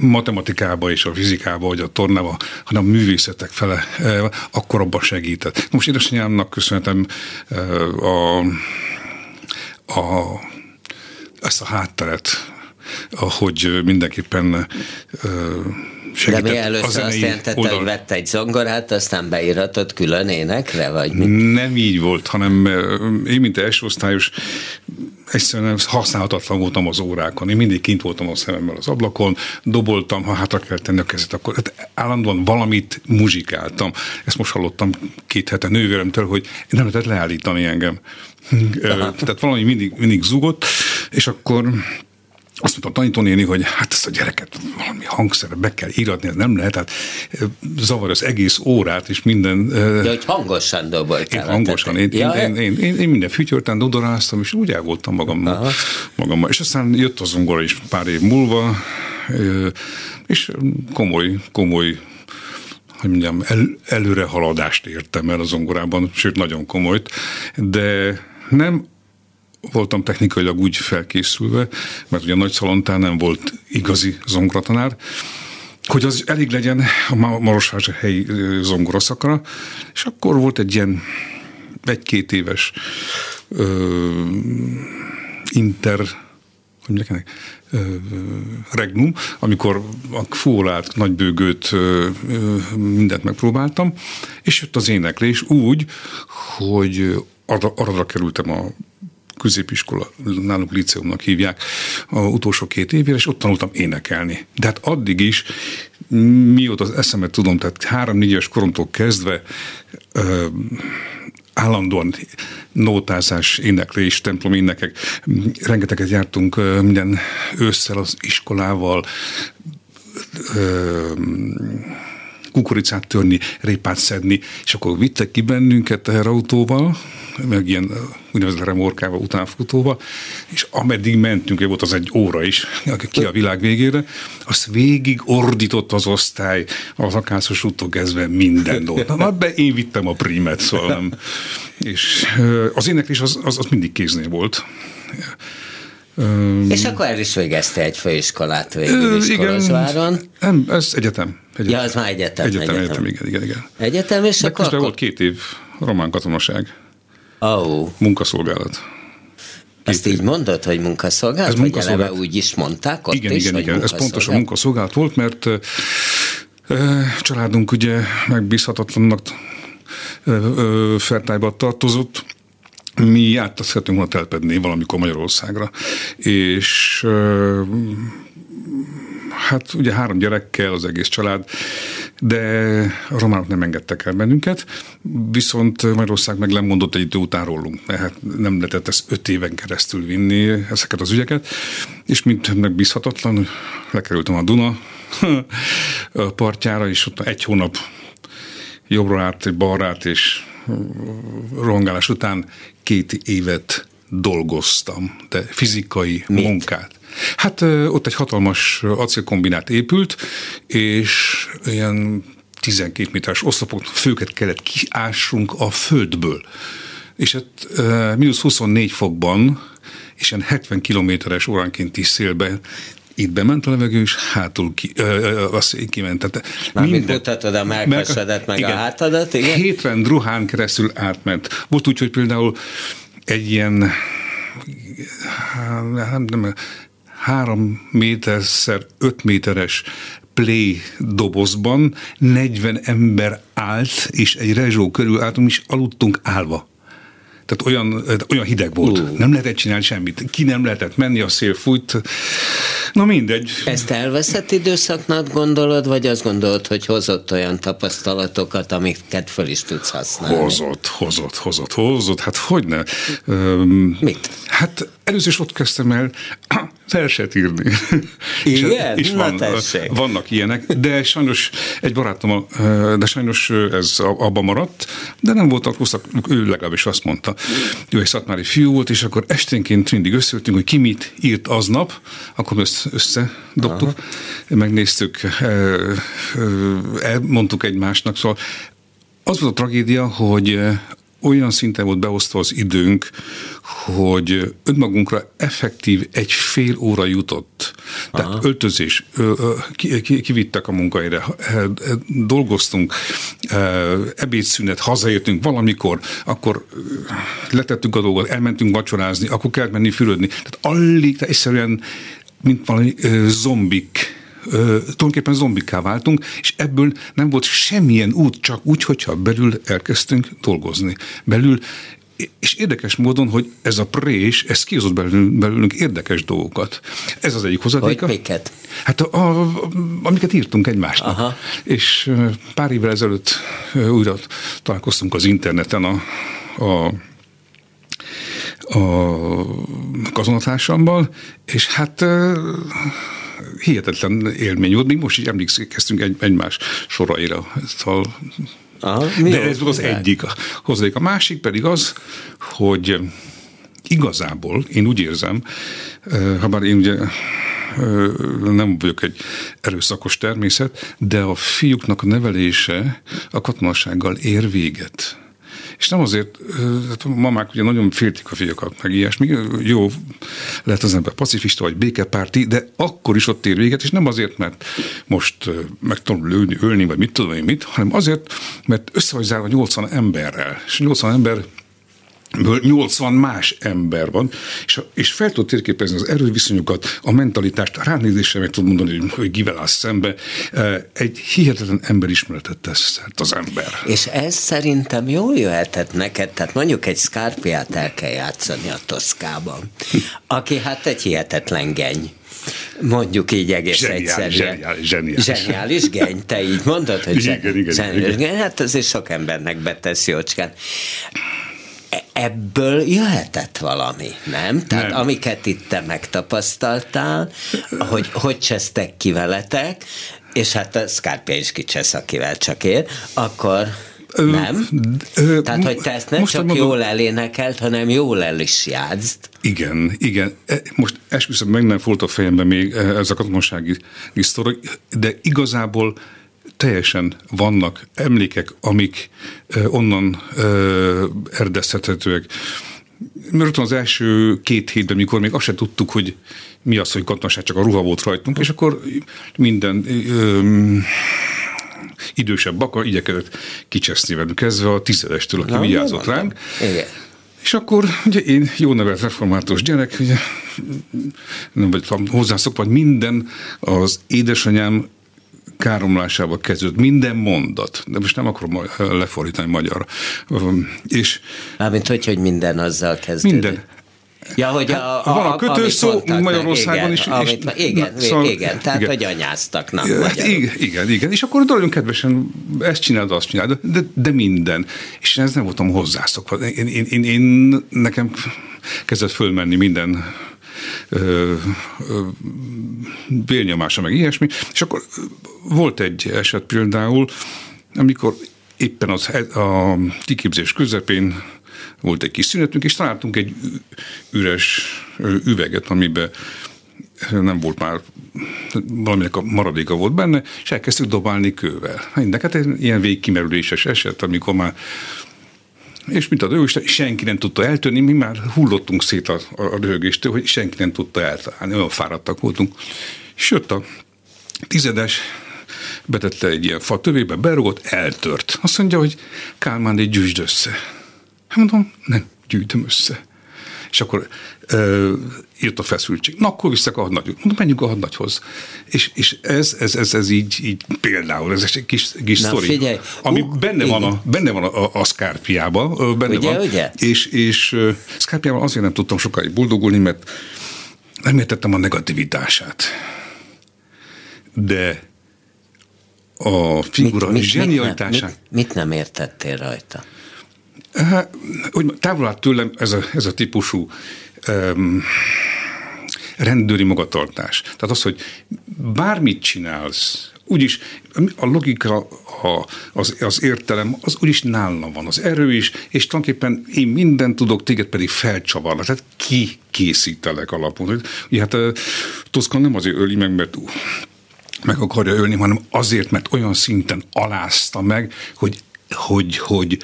matematikába és a fizikába, vagy a tornába, hanem a művészetek fele, akkor abban segített. Most édesanyámnak köszönhetem a, a, ezt a hátteret, ahogy mindenképpen segített. De mi először azt jelentette, oldal... hogy vett egy zongorát, aztán beíratott külön énekre, vagy mit? Nem így volt, hanem én, mint első osztályos, egyszerűen használhatatlan voltam az órákon. Én mindig kint voltam a szememmel az ablakon, doboltam, ha hátra kell tenni a kezet, akkor hát állandóan valamit muzsikáltam. Ezt most hallottam két hete nővéremtől, hogy nem lehetett leállítani engem. Aha. Tehát valami mindig, mindig zugott, és akkor azt mondta a tanítónéni, hogy hát ezt a gyereket valami hangszerre be kell íratni, ez nem lehet, hát zavar az egész órát, és minden... Ja, hogy hangosan doboltál. Én hangosan, én, ja, én, én, én, én, minden fütyörten dodoráztam, és úgy el voltam magammal, magammal. És aztán jött az zongora is pár év múlva, és komoly, komoly hogy mondjam, el, előre haladást értem el a zongorában, sőt nagyon komolyt, de nem voltam technikailag úgy felkészülve, mert ugye a Nagy Szalontán nem volt igazi zongoratanár, hogy az elég legyen a Marosvásárhelyi zongoraszakra, és akkor volt egy ilyen egy-két éves ö, inter hogy mondják regnum, amikor a fólát, nagybőgőt, mindent megpróbáltam, és jött az éneklés úgy, hogy arra, arra kerültem a középiskola, nálunk liceumnak hívják, a utolsó két évére, és ott tanultam énekelni. De hát addig is, mióta az eszemet tudom, tehát három-négy éves koromtól kezdve ö, állandóan nótázás, éneklés, templom énekek. Rengeteget jártunk minden ősszel az iskolával, kukoricát törni, répát szedni, és akkor vittek ki bennünket autóval, meg ilyen úgynevezett remorkával, utánfutóval, és ameddig mentünk, volt az egy óra is, ki a világ végére, azt végig ordított az osztály, az akászos úttól kezdve minden dolgot. Na, be én vittem a primet, szóval nem. És az éneklés az, az, az mindig kéznél volt. És akkor el is végezte egy főiskolát végül is igen, Kolozsváron. Nem, ez egyetem. egyetem. Ja, az már egyetem. Egyetem, egyetem, egyetem igen, igen, igen. Egyetem, és De akkor... akkor... volt két év román katonaság. Oh. Munkaszolgálat. Ezt így mondod, hogy munkaszolgálat? Ez munkaszolgálat. Vagy eleve úgy is mondták ott igen, is, igen, igen. Ez pontosan munkaszolgálat volt, mert családunk ugye megbízhatatlannak fertályba tartozott, mi átaszthatunk volna telpedni valamikor Magyarországra, és hát ugye három gyerekkel az egész család, de a románok nem engedtek el bennünket, viszont Magyarország meg lemondott egy idő után rólunk, hát nem lehetett ezt öt éven keresztül vinni ezeket az ügyeket, és mint megbízhatatlan, lekerültem a Duna partjára, és ott egy hónap jobbra át, balra át, és rohangálás után két évet dolgoztam, de fizikai Mit? munkát. Hát ott egy hatalmas acélkombinát épült, és ilyen 12 méteres oszlopok, főket kellett kiássunk a földből. És hát mínusz 24 fokban, és ilyen 70 kilométeres óránkénti szélben itt bement a levegő, és hátul ki, ö, ö, azt kiment. Tehát Mármint minden, mutatod a melkasadat, meg igen, a hátadat, igen? Hétrend ruhán keresztül átment. Volt úgy, hogy például egy ilyen nem, nem, három méterszer öt méteres play dobozban 40 ember állt, és egy rezsó körül álltunk, és aludtunk állva. Tehát olyan, olyan hideg volt. Uh. Nem lehetett csinálni semmit. Ki nem lehetett menni, a szél fújt. Na mindegy. Ezt elveszett időszaknak gondolod, vagy azt gondolod, hogy hozott olyan tapasztalatokat, amiket föl is tudsz használni? Hozott, hozott, hozott, hozott. Hát hogy ne? Mit? Hát először is ott kezdtem el verset írni. Igen? és van, vannak ilyenek, de sajnos egy barátom, de sajnos ez abban maradt, de nem voltak rosszak, ő legalábbis azt mondta. Ő egy szatmári fiú volt, és akkor esténként mindig összeültünk, hogy ki mit írt aznap, akkor ezt összedobtuk, Aha. megnéztük, elmondtuk egymásnak, szóval az volt a tragédia, hogy olyan szinten volt beosztva az időnk, hogy önmagunkra effektív egy fél óra jutott. Tehát Aha. öltözés, kivittek a munkahelyre, dolgoztunk, ebédszünet, hazajöttünk valamikor, akkor letettük a dolgot, elmentünk vacsorázni, akkor kellett menni fürödni. Tehát alig, tehát egyszerűen mint valami zombik tulajdonképpen zombiká váltunk, és ebből nem volt semmilyen út, csak úgy, hogyha belül elkezdtünk dolgozni. Belül és érdekes módon, hogy ez a prés, ez kihozott belőlünk, belőlünk érdekes dolgokat. Ez az egyik hozadéka. Hogy miket? Hát a, a, amiket írtunk egymásnak. Aha. És pár évvel ezelőtt újra találkoztunk az interneten a, a a kazonatársammal, és hát hihetetlen élmény volt. Még most is emlékeztünk egy, egymás soraira. Szóval Aha, de ez az egyik hozzáik. A másik pedig az, hogy igazából én úgy érzem, ha bár én ugye nem vagyok egy erőszakos természet, de a fiúknak a nevelése a katonasággal ér véget. És nem azért, hát a mamák ugye nagyon féltik a fiakat, meg ilyesmi. Jó, lehet az ember pacifista vagy békepárti, de akkor is ott ér véget, és nem azért, mert most meg tudom lőni, ölni, vagy mit tudom én mit, hanem azért, mert össze vagy zárva 80 emberrel. És 80 ember ből 80 más ember van, és, és fel tud térképezni az erőviszonyokat, a mentalitást, a ránézésre meg tud mondani, hogy, hogy kivel áll szembe. Egy hihetetlen emberismeretet tesz az ember. És ez szerintem jól jöhetett neked, tehát mondjuk egy Scarpiát el kell játszani a Toszkában, aki hát egy hihetetlen geny. Mondjuk így egész zseniális, egyszerűen. Zseniális, zseniális. Zseniális geny, te így mondod, hogy igen, igen, zseniális igen. geny. Hát azért sok embernek betesz jócskán ebből jöhetett valami, nem? Tehát nem. amiket itt te megtapasztaltál, hogy hogy csesztek ki veletek, és hát a Scarpia is kicsesz, akivel csak ér, akkor nem? Ö, Tehát, hogy te ezt nem most csak mondom, jól elénekelt, hanem jól el is játszd. Igen, igen. E, most esküszöm, meg nem volt a fejemben még ez a katonasági sztori, de igazából teljesen vannak emlékek, amik onnan erdezhethetőek. Mert az első két hétben, mikor még azt se tudtuk, hogy mi az, hogy katonaság, csak a ruha volt rajtunk, és akkor minden ö, idősebb bakar igyekezett kicseszni velünk, kezdve a tizedestől, aki Na, vigyázott ránk. Igen. És akkor ugye én jó nevelt református gyerek, ugye, nem vagy hozzászokva, hogy minden az édesanyám káromlásába kezdődött minden mondat, de most nem akarom lefordítani magyarra. És Mármint hogy, hogy minden azzal kezdődött. Minden. Ja, hogy hát, a, a, van a kötős szó Magyarországon is. És, és, igen, na, szóval, igen, tehát igen. hogy anyáztak, nem igen, igen, igen, és akkor nagyon kedvesen ezt csinálod, azt csinálod, de, de minden. És ez nem voltam hozzászokva. Én, én, én, én nekem kezdett fölmenni minden vérnyomása, meg ilyesmi. És akkor volt egy eset például, amikor éppen az, a kiképzés közepén volt egy kis szünetünk, és találtunk egy üres üveget, amiben nem volt már, valaminek a maradéka volt benne, és elkezdtük dobálni kővel. Mindenek, hát ilyen végkimerüléses eset, amikor már és mint a röhögés, senki nem tudta eltörni, mi már hullottunk szét a, a röhögéstől, hogy senki nem tudta eltalálni, olyan fáradtak voltunk. És jött a tizedes, betette egy ilyen fa tövébe, berugott, eltört. Azt mondja, hogy Kálmán, egy gyűjtsd össze. Hát mondom, nem, gyűjtöm össze. És akkor ö, jött a feszültség. Na, akkor visszak a hadnagyhoz. Mondom, menjünk a hadnagyhoz. És, és ez, ez, ez, ez így, így például, ez egy kis, kis Na, sztori, figyelj. ami uh, benne, van a, benne van a, a, a Scarpiában. Benne ugye, van. ugye? És, és uh, Scarpiában azért nem tudtam sokáig boldogulni, mert nem értettem a negativitását. De a figura mit, mit, zsenialitását... Mit, mit, mit nem értettél rajta? Úgy távol állt tőlem ez a, ez a típusú um, rendőri magatartás. Tehát az, hogy bármit csinálsz, úgyis a logika, a, az, az értelem, az úgyis nálam van, az erő is, és tulajdonképpen én mindent tudok, téged pedig felcsavarlak, tehát ki készítelek alapon. Ugye hát Toszkan nem azért öli meg, mert meg akarja ölni, hanem azért, mert olyan szinten alázta meg, hogy, hogy, hogy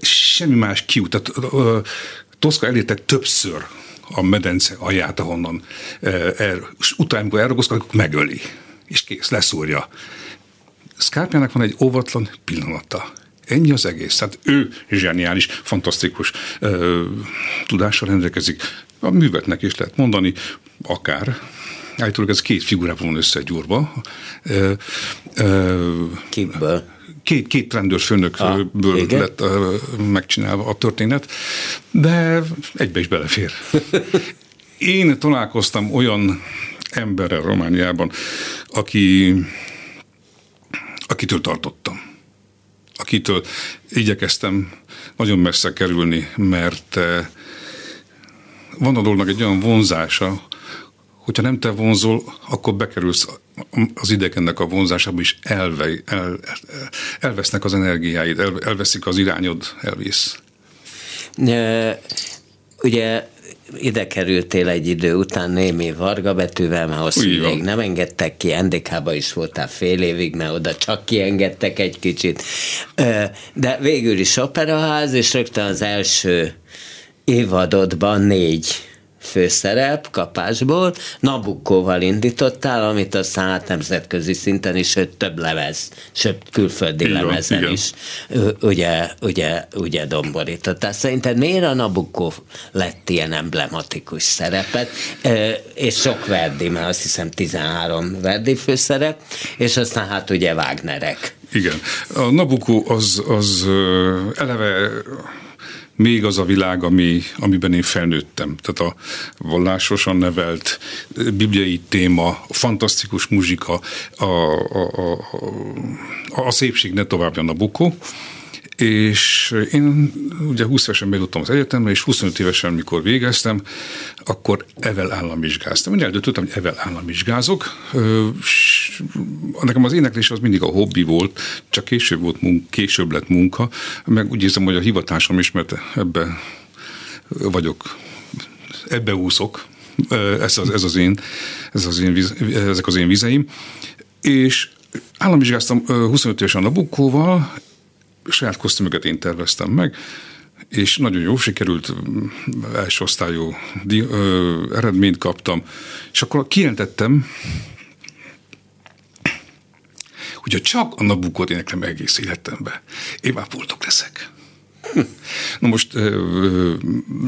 semmi más kiút. Tehát Toszka elérte többször a medence alját, ahonnan er, és utána, amikor elragozkodik, megöli, és kész, leszúrja. Scarpiának van egy óvatlan pillanata. Ennyi az egész. Tehát ő zseniális, fantasztikus ö, tudással rendelkezik. A művetnek is lehet mondani, akár. Állítólag ez két figurában van összegyúrva. Kikből? Két, két rendőrfőnökből ah, lett uh, megcsinálva a történet, de egybe is belefér. Én találkoztam olyan emberrel Romániában, aki, akitől tartottam. Akitől igyekeztem nagyon messze kerülni, mert van a dolognak egy olyan vonzása, hogyha nem te vonzol, akkor bekerülsz az idegennek a vonzásába is elve, el, elvesznek az energiáid, el, elveszik az irányod, elvész. Ugye ide kerültél egy idő után némi varga betűvel, mert hosszú ideig nem engedtek ki, ndk is voltál fél évig, mert oda csak kiengedtek egy kicsit. De végül is operaház, és rögtön az első évadodban négy főszerep kapásból, Nabukkóval indítottál, amit aztán hát nemzetközi szinten is, sőt több lemez, sőt külföldi igen, lemezen igen. is ugye, ugye, ugye domborítottál. Szerinted miért a Nabukkó lett ilyen emblematikus szerepet, és sok Verdi, mert azt hiszem 13 Verdi főszerep, és aztán hát ugye Wagnerek. Igen. A Nabucco az, az eleve még az a világ, ami, amiben én felnőttem. Tehát a vallásosan nevelt bibliai téma, a fantasztikus muzsika, a, a, a, a, szépség ne a Nabucco, és én ugye 20 évesen bejutottam az egyetemre, és 25 évesen, mikor végeztem, akkor evel államvizsgáztam. Én eldöntöttem, hogy evel államvizsgázok. Nekem az éneklés az mindig a hobbi volt, csak később volt munka, később lett munka, meg úgy érzem, hogy a hivatásom is, mert ebbe vagyok, ebbe úszok, ez az, ez az én, ez az én, ezek az én vizeim, és államvizsgáztam 25 évesen a Bukkóval, saját kosztümöket én terveztem meg, és nagyon jó sikerült, első osztályú ö, eredményt kaptam, és akkor kijelentettem, hogyha csak a Nabukot éneklem egész életembe, én már boldog leszek. Na most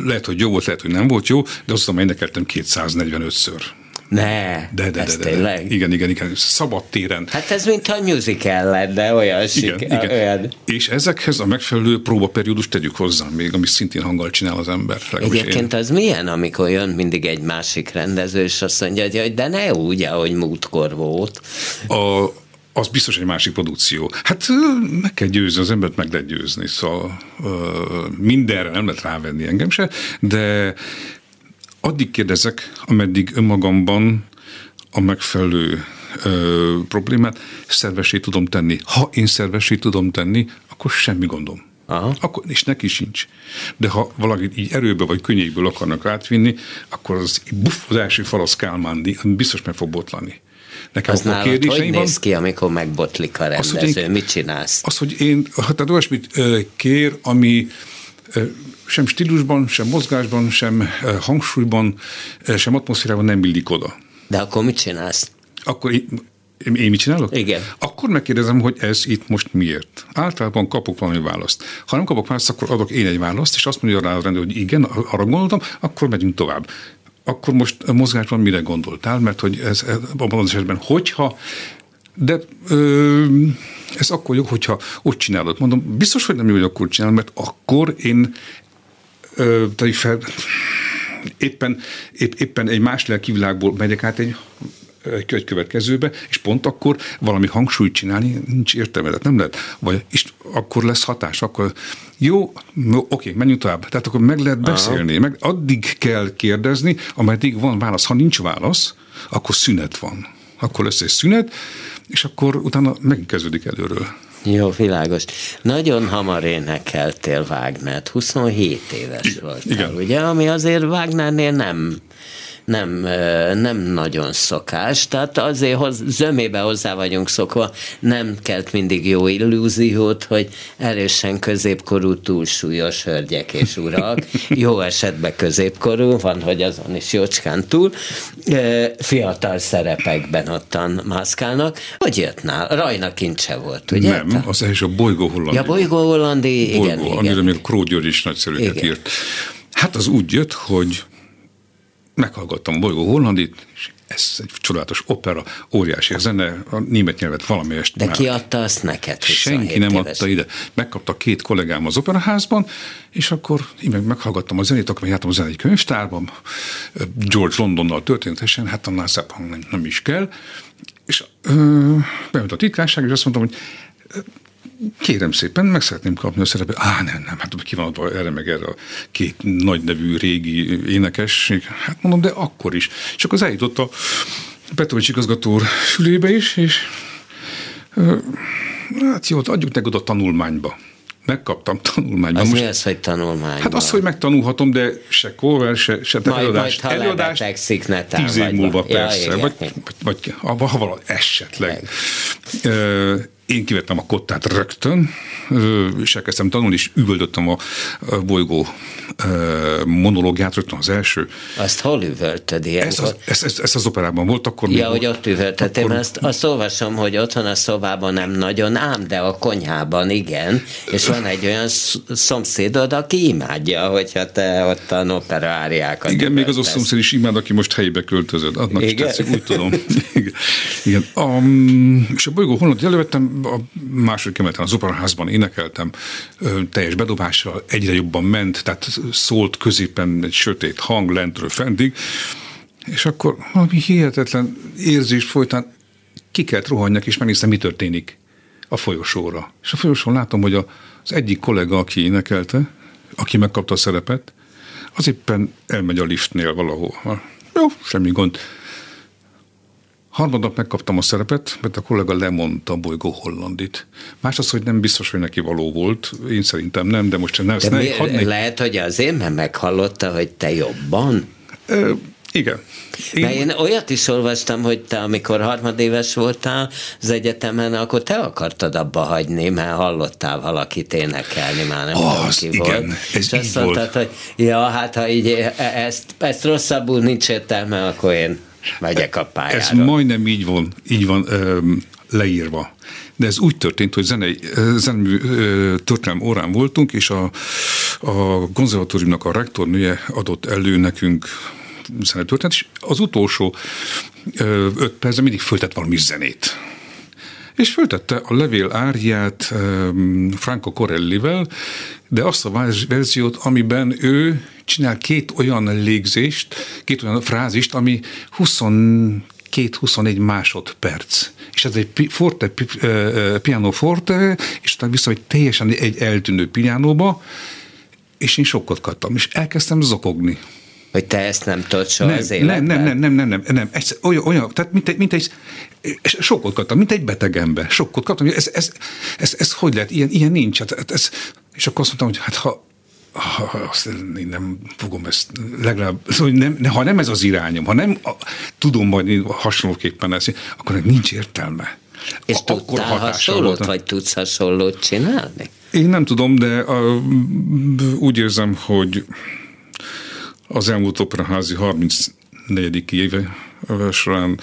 lehet, hogy jó volt, lehet, hogy nem volt jó, de azt mondom, énekeltem 245-ször. Ne, de, de, ez de, de, tényleg? Igen, igen, igen, szabad téren. Hát ez mint a musical lett, de olyan igen, sik, igen. Olyan. És ezekhez a megfelelő próbaperiódust tegyük hozzá még, ami szintén hanggal csinál az ember. Egyébként én. az milyen, amikor jön mindig egy másik rendező, és azt mondja, hogy de ne úgy, ahogy múltkor volt. A, az biztos egy másik produkció. Hát meg kell győzni, az embert meg lehet győzni, szóval mindenre nem lehet rávenni engem se, de addig kérdezek, ameddig önmagamban a megfelelő ö, problémát szervesé tudom tenni. Ha én szervesé tudom tenni, akkor semmi gondom. Aha. Akkor, és neki sincs. De ha valaki így erőből vagy könnyékből akarnak átvinni, akkor az, buff, az első fal az Kálmándi, biztos meg fog botlani. Nekem az nálad hogy néz ki, amikor megbotlik a rendező? Az, én, Mit csinálsz? Az, hogy én, hát olyasmit kér, ami sem stílusban, sem mozgásban, sem eh, hangsúlyban, eh, sem atmoszférában nem illik oda. De akkor mit csinálsz? Akkor én, én mit csinálok? Igen. Akkor megkérdezem, hogy ez itt most miért. Általában kapok valami választ. Ha nem kapok választ, akkor adok én egy választ, és azt mondja rá a rendőr, hogy igen, arra gondoltam, akkor megyünk tovább. Akkor most a mozgásban mire gondoltál? Mert hogy ez, abban az esetben, hogyha de ö, ez akkor jó, hogyha ott csinálod. Mondom, biztos, hogy nem jó, hogy akkor csinálod, mert akkor én ö, fel, éppen, épp, éppen egy más lelki világból megyek át egy egy következőbe, és pont akkor valami hangsúlyt csinálni nincs értelme, tehát nem lehet. Vagy és akkor lesz hatás, akkor jó, oké, menjünk tovább. Tehát akkor meg lehet beszélni, Aha. meg addig kell kérdezni, ameddig van válasz. Ha nincs válasz, akkor szünet van. Akkor lesz egy szünet, és akkor utána megint kezdődik előről. Jó, világos. Nagyon hamar énekeltél Wagnert, 27 éves voltál, Igen. ugye? Ami azért Wagnernél nem nem, nem nagyon szokás, tehát azért hoz, zömébe hozzá vagyunk szokva, nem kelt mindig jó illúziót, hogy erősen középkorú túlsúlyos hölgyek és urak, jó esetben középkorú, van, hogy azon is jócskán túl, fiatal szerepekben ottan mászkálnak. Hogy jött nál? Rajna kincse volt, ugye? Nem, az első a Bolygó Hollandi. Ja, Bolygó Hollandi, igen, Bolygó, igen. Amire még Kró György is nagyszerűeket írt. Hát az úgy jött, hogy meghallgattam Bolygó Hollandit, és ez egy csodálatos opera, óriási a zene, a német nyelvet valamelyest De ki adta azt neked? Senki nem éves. adta ide. Megkapta két kollégám az operaházban, és akkor én meg meghallgattam a zenét, akkor jártam a zenei könyvtárban, George Londonnal történetesen, hát annál szebb hang nem, nem is kell, és ö, bejött a titkárság, és azt mondtam, hogy kérem szépen, meg szeretném kapni a szerepet. Á, nem, nem, hát ki van adva erre meg erre a két nagy nevű régi énekes. Hát mondom, de akkor is. És akkor az eljutott a Petrovics igazgató fülébe is, és hát jó, adjuk neked a tanulmányba megkaptam tanulmányban. Az Most, mi az, hogy tanulmányban? Hát az, hogy megtanulhatom, de se kóver, se, se majd, előadás. Majd, ha előadás netán, tíz év múlva persze, ja, vagy, vagy, vagy, ha valahogy esetleg. Én kivettem a kottát rögtön, és elkezdtem tanulni, és üvöldöttem a bolygó monológiát rögtön az első. Azt hol üvöltöd Ez, az, ez, ez, ez, az operában volt, akkor Ja, hogy ott üvöltöttem, akkor... azt, azt olvasom, hogy otthon a szobában nem nagyon, ám, de a konyhában igen, és van egy olyan szomszédod, aki imádja, hogyha te ott a opera áriákat Igen, még az a szomszéd is imád, aki most helyébe költözött. Annak igen? is tetszik, úgy tudom. igen. igen. Um, és a bolygó honlott elővettem, a második emeleten az operaházban énekeltem, teljes bedobással, egyre jobban ment, tehát szólt középen egy sötét hang lentről fentig, és akkor valami hihetetlen érzés folytán ki kellett rohanjak, és megnéztem, mi történik a folyosóra. És a folyosón látom, hogy az egyik kollega, aki énekelte, aki megkapta a szerepet, az éppen elmegy a liftnél valahol. Jó, semmi gond. Harmadnap megkaptam a szerepet, mert a kollega lemondta a bolygó hollandit. Más az, hogy nem biztos, hogy neki való volt. Én szerintem nem, de most ne, de ne, mi, hadni... Lehet, hogy azért, mert meghallotta, hogy te jobban? Ö, igen. Én... Mert én olyat is olvastam, hogy te, amikor harmadéves voltál az egyetemen, akkor te akartad abba hagyni, mert hallottál valakit énekelni, már nem az, tudom ki igen, volt. Ez És azt mondtad, hogy ja, hát ha így e- ezt, ezt rosszabbul nincs értelme, akkor én megyek a pályára. Ez majdnem így van, így van öm, leírva. De ez úgy történt, hogy zenei, zenemű történelem órán voltunk, és a, a konzervatóriumnak a rektornője adott elő nekünk zenetörténet, és az utolsó öt percben mindig föltett valami zenét és föltette a levél árját Franco Corellivel, de azt a verziót, amiben ő csinál két olyan légzést, két olyan frázist, ami 22-24 másodperc. És ez egy forte, piano forte, és utána vissza egy teljesen egy eltűnő pianóba, és én sokkot kaptam, és elkezdtem zokogni. Hogy te ezt nem tudod soha nem, az életben? Nem, nem, nem, nem, nem, nem. Ez olyan, olyan, tehát mint egy, mint egy sokkot kaptam, mint egy beteg ember. Sokkot kaptam, ez, ez, ez, ez hogy lehet, ilyen, ilyen nincs. Hát, ez, és akkor azt mondtam, hogy hát ha ha, azt én nem fogom ezt legalább, szóval nem, ha nem ez az irányom, ha nem a, tudom majd hasonlóképpen ezt, akkor nincs értelme. És a, tudtál hasonlót, vagy tudsz hasonlót csinálni? Én nem tudom, de a, úgy érzem, hogy az elmúlt operaházi 34. éve során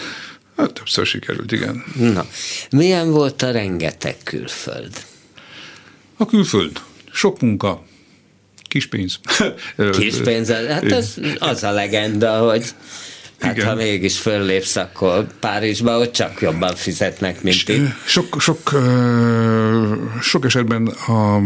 hát többször sikerült, igen. Na, milyen volt a rengeteg külföld? A külföld. Sok munka, kis pénz. Kis pénz, hát az, az a legenda, hogy Hát Igen. ha mégis föllépsz, akkor Párizsba ott csak jobban fizetnek, mint itt. Sok, sok, sok esetben a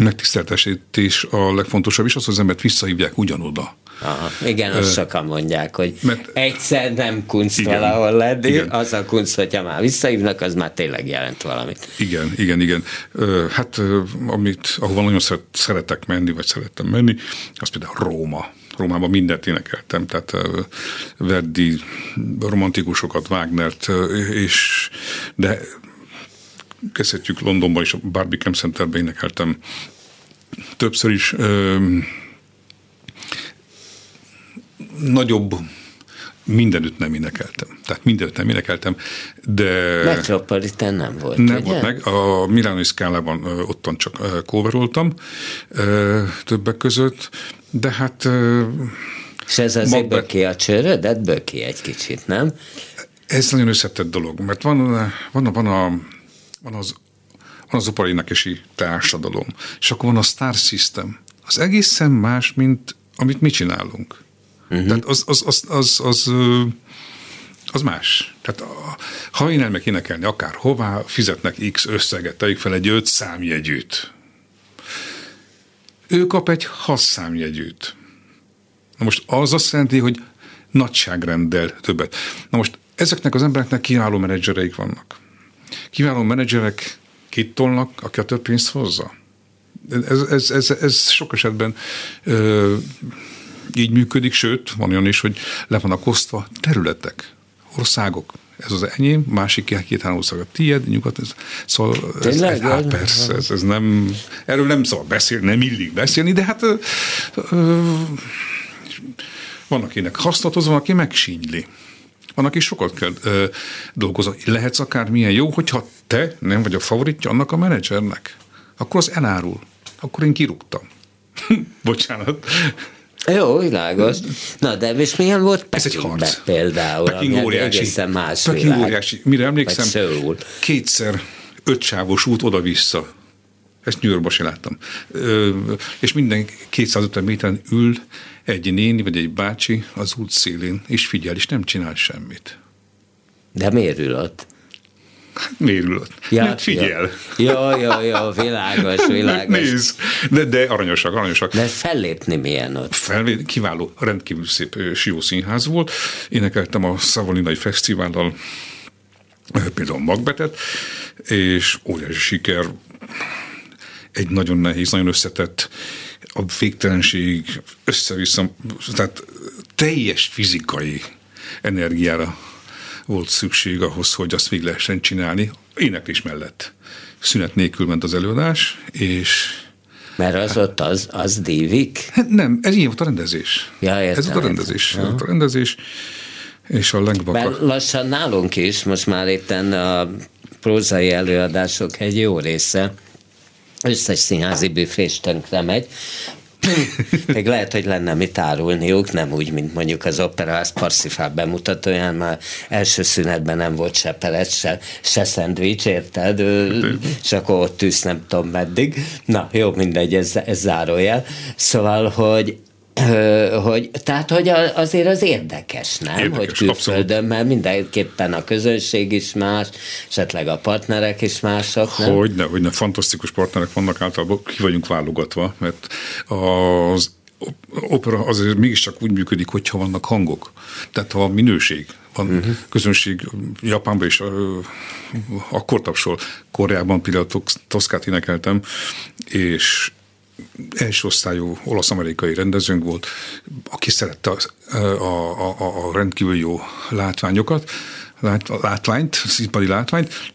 megtiszteltetés a legfontosabb, és az, hogy az embert visszahívják ugyanoda. Aha, igen, azt sokan mondják, hogy mert, egyszer nem kunst igen, valahol lenni, igen. az a kunst, hogyha már visszahívnak, az már tényleg jelent valamit. Igen, igen, igen. Hát amit, ahova nagyon szeret, szeretek menni, vagy szerettem menni, az például Róma. Rómában mindent énekeltem, tehát Verdi romantikusokat, Wagnert, és de kezdhetjük Londonban is, a Barbican Centerben énekeltem többször is ö, nagyobb mindenütt nem énekeltem. Tehát mindenütt nem énekeltem, de... Metropolitan nem volt, Nem ugye? volt meg. A Milánoi szkálában ottan csak coveroltam többek között, de hát... És ez azért magbe... böki a csőrödet? Böki egy kicsit, nem? Ez nagyon összetett dolog, mert van, van, van a van az, van az oparénekesi társadalom, és akkor van a star system. Az egészen más, mint amit mi csinálunk. Uh-huh. Tehát az, az, az, az, az, az más. Tehát ha én elmek énekelni akár hová, fizetnek X összeget, tegyük fel egy öt számjegyűt. Ő kap egy has számjegyűt. Na most az azt jelenti, hogy nagyságrenddel többet. Na most ezeknek az embereknek kiváló menedzsereik vannak. Kiváló menedzserek kit tolnak, aki a több pénzt hozza. Ez, ez, ez, ez sok esetben ö, így működik, sőt, van olyan is, hogy le vannak osztva területek, országok. Ez az enyém, másik két-három ország a tiéd, nyugat. Ez, szóval ez, ez, hát persze, ez, ez nem, erről nem szabad beszélni, nem illik beszélni, de hát ö, ö, van, akinek hasznot van, aki megsínyli. Van, aki sokat kell ö, dolgozni. Lehetsz akár milyen jó, hogyha te nem vagy a favoritja annak a menedzsernek, akkor az elárul. Akkor én kirúgtam. Bocsánat. Jó, világos. Na, de és milyen volt Ez egy harc. például? Peking óriási. Egészen más Peking világ. óriási. Mire emlékszem, kétszer ötsávos út oda-vissza. Ezt New Yorkban sem láttam. Ö, és minden 250 méteren ül egy néni vagy egy bácsi az út szélén, és figyel, és nem csinál semmit. De miért ül ott? Ül ott? Ja, Mert figyel. Ja, ja, ja, világos, világos. Nézd, de, de aranyosak, aranyosak. De fellépni milyen ott? Felvé, kiváló, rendkívül szép ö, Sió színház volt. Énekeltem a Szavolinai Fesztivállal például Magbetet, és óriási siker, egy nagyon nehéz, nagyon összetett, a végtelenség össze-vissza, tehát teljes fizikai energiára volt szükség ahhoz, hogy azt végig lehessen csinálni, éneklés mellett. Szünet nélkül ment az előadás, és Mert az ott az, az dívik? Hát nem, ez ilyen volt a rendezés. Ja, értem, ez volt a rendezés. Ez volt a rendezés, és a Mert lengbaka. lassan nálunk is, most már itt a prózai előadások egy jó része, összes színházi büfés tönkre megy, még lehet, hogy lenne mit árulniuk, nem úgy, mint mondjuk az Operaház Parsifál bemutatóján, már első szünetben nem volt se perec, se, se szendvics, érted? És akkor ott tűz nem tudom meddig. Na, jó, mindegy, ez, ez zárójel. Szóval, hogy hogy, tehát, hogy azért az érdekes, nem? Érdekes, hogy külföldön, mert mindenképpen a közönség is más, esetleg a partnerek is mások, nem? Hogyne, hogyne, fantasztikus partnerek vannak általában, ki vagyunk válogatva, mert az opera azért mégiscsak úgy működik, hogyha vannak hangok. Tehát ha van minőség, van uh-huh. közönség, Japánban is akkor tapsol, Koreában például Tosz- Toszkát énekeltem, és első osztályú olasz-amerikai rendezőnk volt, aki szerette a, a, a, a rendkívül jó látványokat, lát, látványt, színpadi látványt.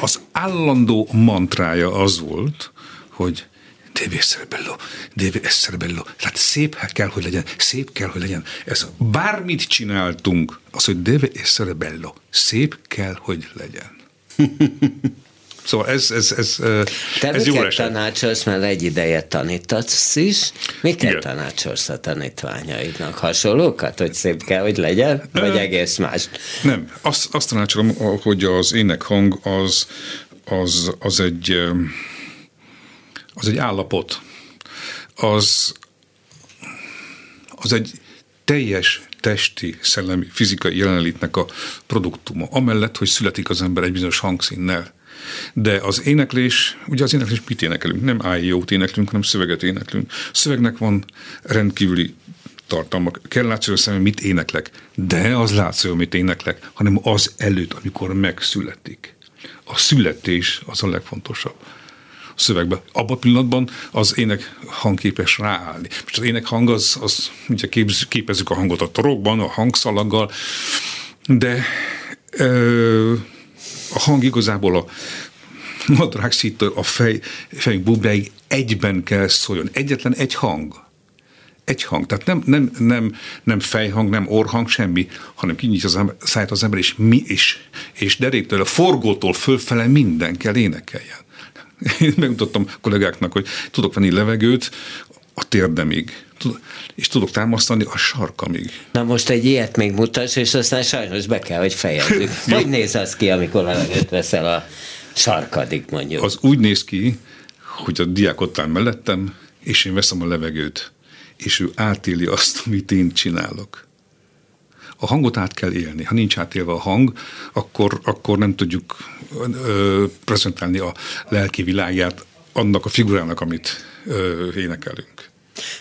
Az állandó mantrája az volt, hogy deve essere bello, deve essere bello. Tehát szép kell, hogy legyen, szép kell, hogy legyen. Ez bármit csináltunk, az, hogy deve essere bello, szép kell, hogy legyen. Szóval ez, ez, ez, Te ez jó eset. tanácsolsz, mert egy ideje tanítatsz is, miket Igen. tanácsolsz a tanítványaidnak? Hasonlókat, hogy szép kell, hogy legyen? Vagy egész más? Nem, azt, azt tanácsolom, hogy az énekhang az, az, az egy az egy állapot. Az, az egy teljes testi, szellemi, fizikai jelenlétnek a produktuma. Amellett, hogy születik az ember egy bizonyos hangszínnel. De az éneklés, ugye az éneklés mit énekelünk? Nem ájót éneklünk, hanem szöveget éneklünk. Szövegnek van rendkívüli tartalma. Kell látszani a szemem, mit éneklek. De az látszik, amit éneklek, hanem az előtt, amikor megszületik. A születés az a legfontosabb a szövegbe. Abban a pillanatban az ének hang képes ráállni. Most az ének hang az, az ugye képz, képezzük a hangot a torokban, a hangszalaggal, de ö, a hang igazából a nadrág szítől a fej, fejünk bubráig egyben kell szóljon. Egyetlen egy hang. Egy hang. Tehát nem, nem, nem, nem fejhang, nem orhang, semmi, hanem kinyitja az ember, száját az ember, és mi is. És deréktől, a forgótól fölfele minden kell énekeljen. Én megmutattam kollégáknak, hogy tudok venni levegőt a térdemig, és tudok támasztani a sarkamig. Na most egy ilyet még mutass, és aztán sajnos be kell, hogy fejezzük. Hogy néz az ki, amikor levegőt veszel a sarkadig, mondjuk? Az úgy néz ki, hogy a diák ott áll mellettem, és én veszem a levegőt, és ő átéli azt, amit én csinálok. A hangot át kell élni. Ha nincs átélve a hang, akkor, akkor nem tudjuk ö, prezentálni a lelki világját annak a figurának, amit ö, énekelünk.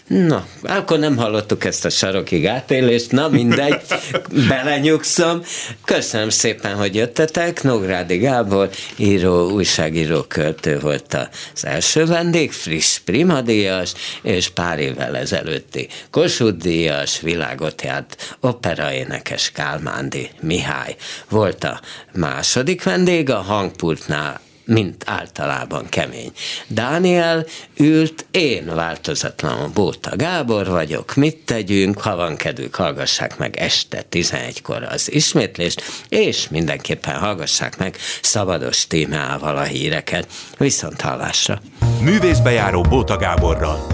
Na, akkor nem hallottuk ezt a sarokig átélést, na mindegy, belenyugszom. Köszönöm szépen, hogy jöttetek. Nógrádi Gábor, író, újságíró, költő volt az első vendég, friss primadíjas, és pár évvel ezelőtti Kossuth díjas, világot járt operaénekes Kálmándi Mihály volt a második vendég, a hangpultnál mint általában kemény. Dániel ült, én változatlanul Bóta Gábor vagyok, mit tegyünk, ha van kedvük, hallgassák meg este 11-kor az ismétlést, és mindenképpen hallgassák meg szabados témával a híreket. Viszont hallásra! Művészbejáró Bóta Gáborral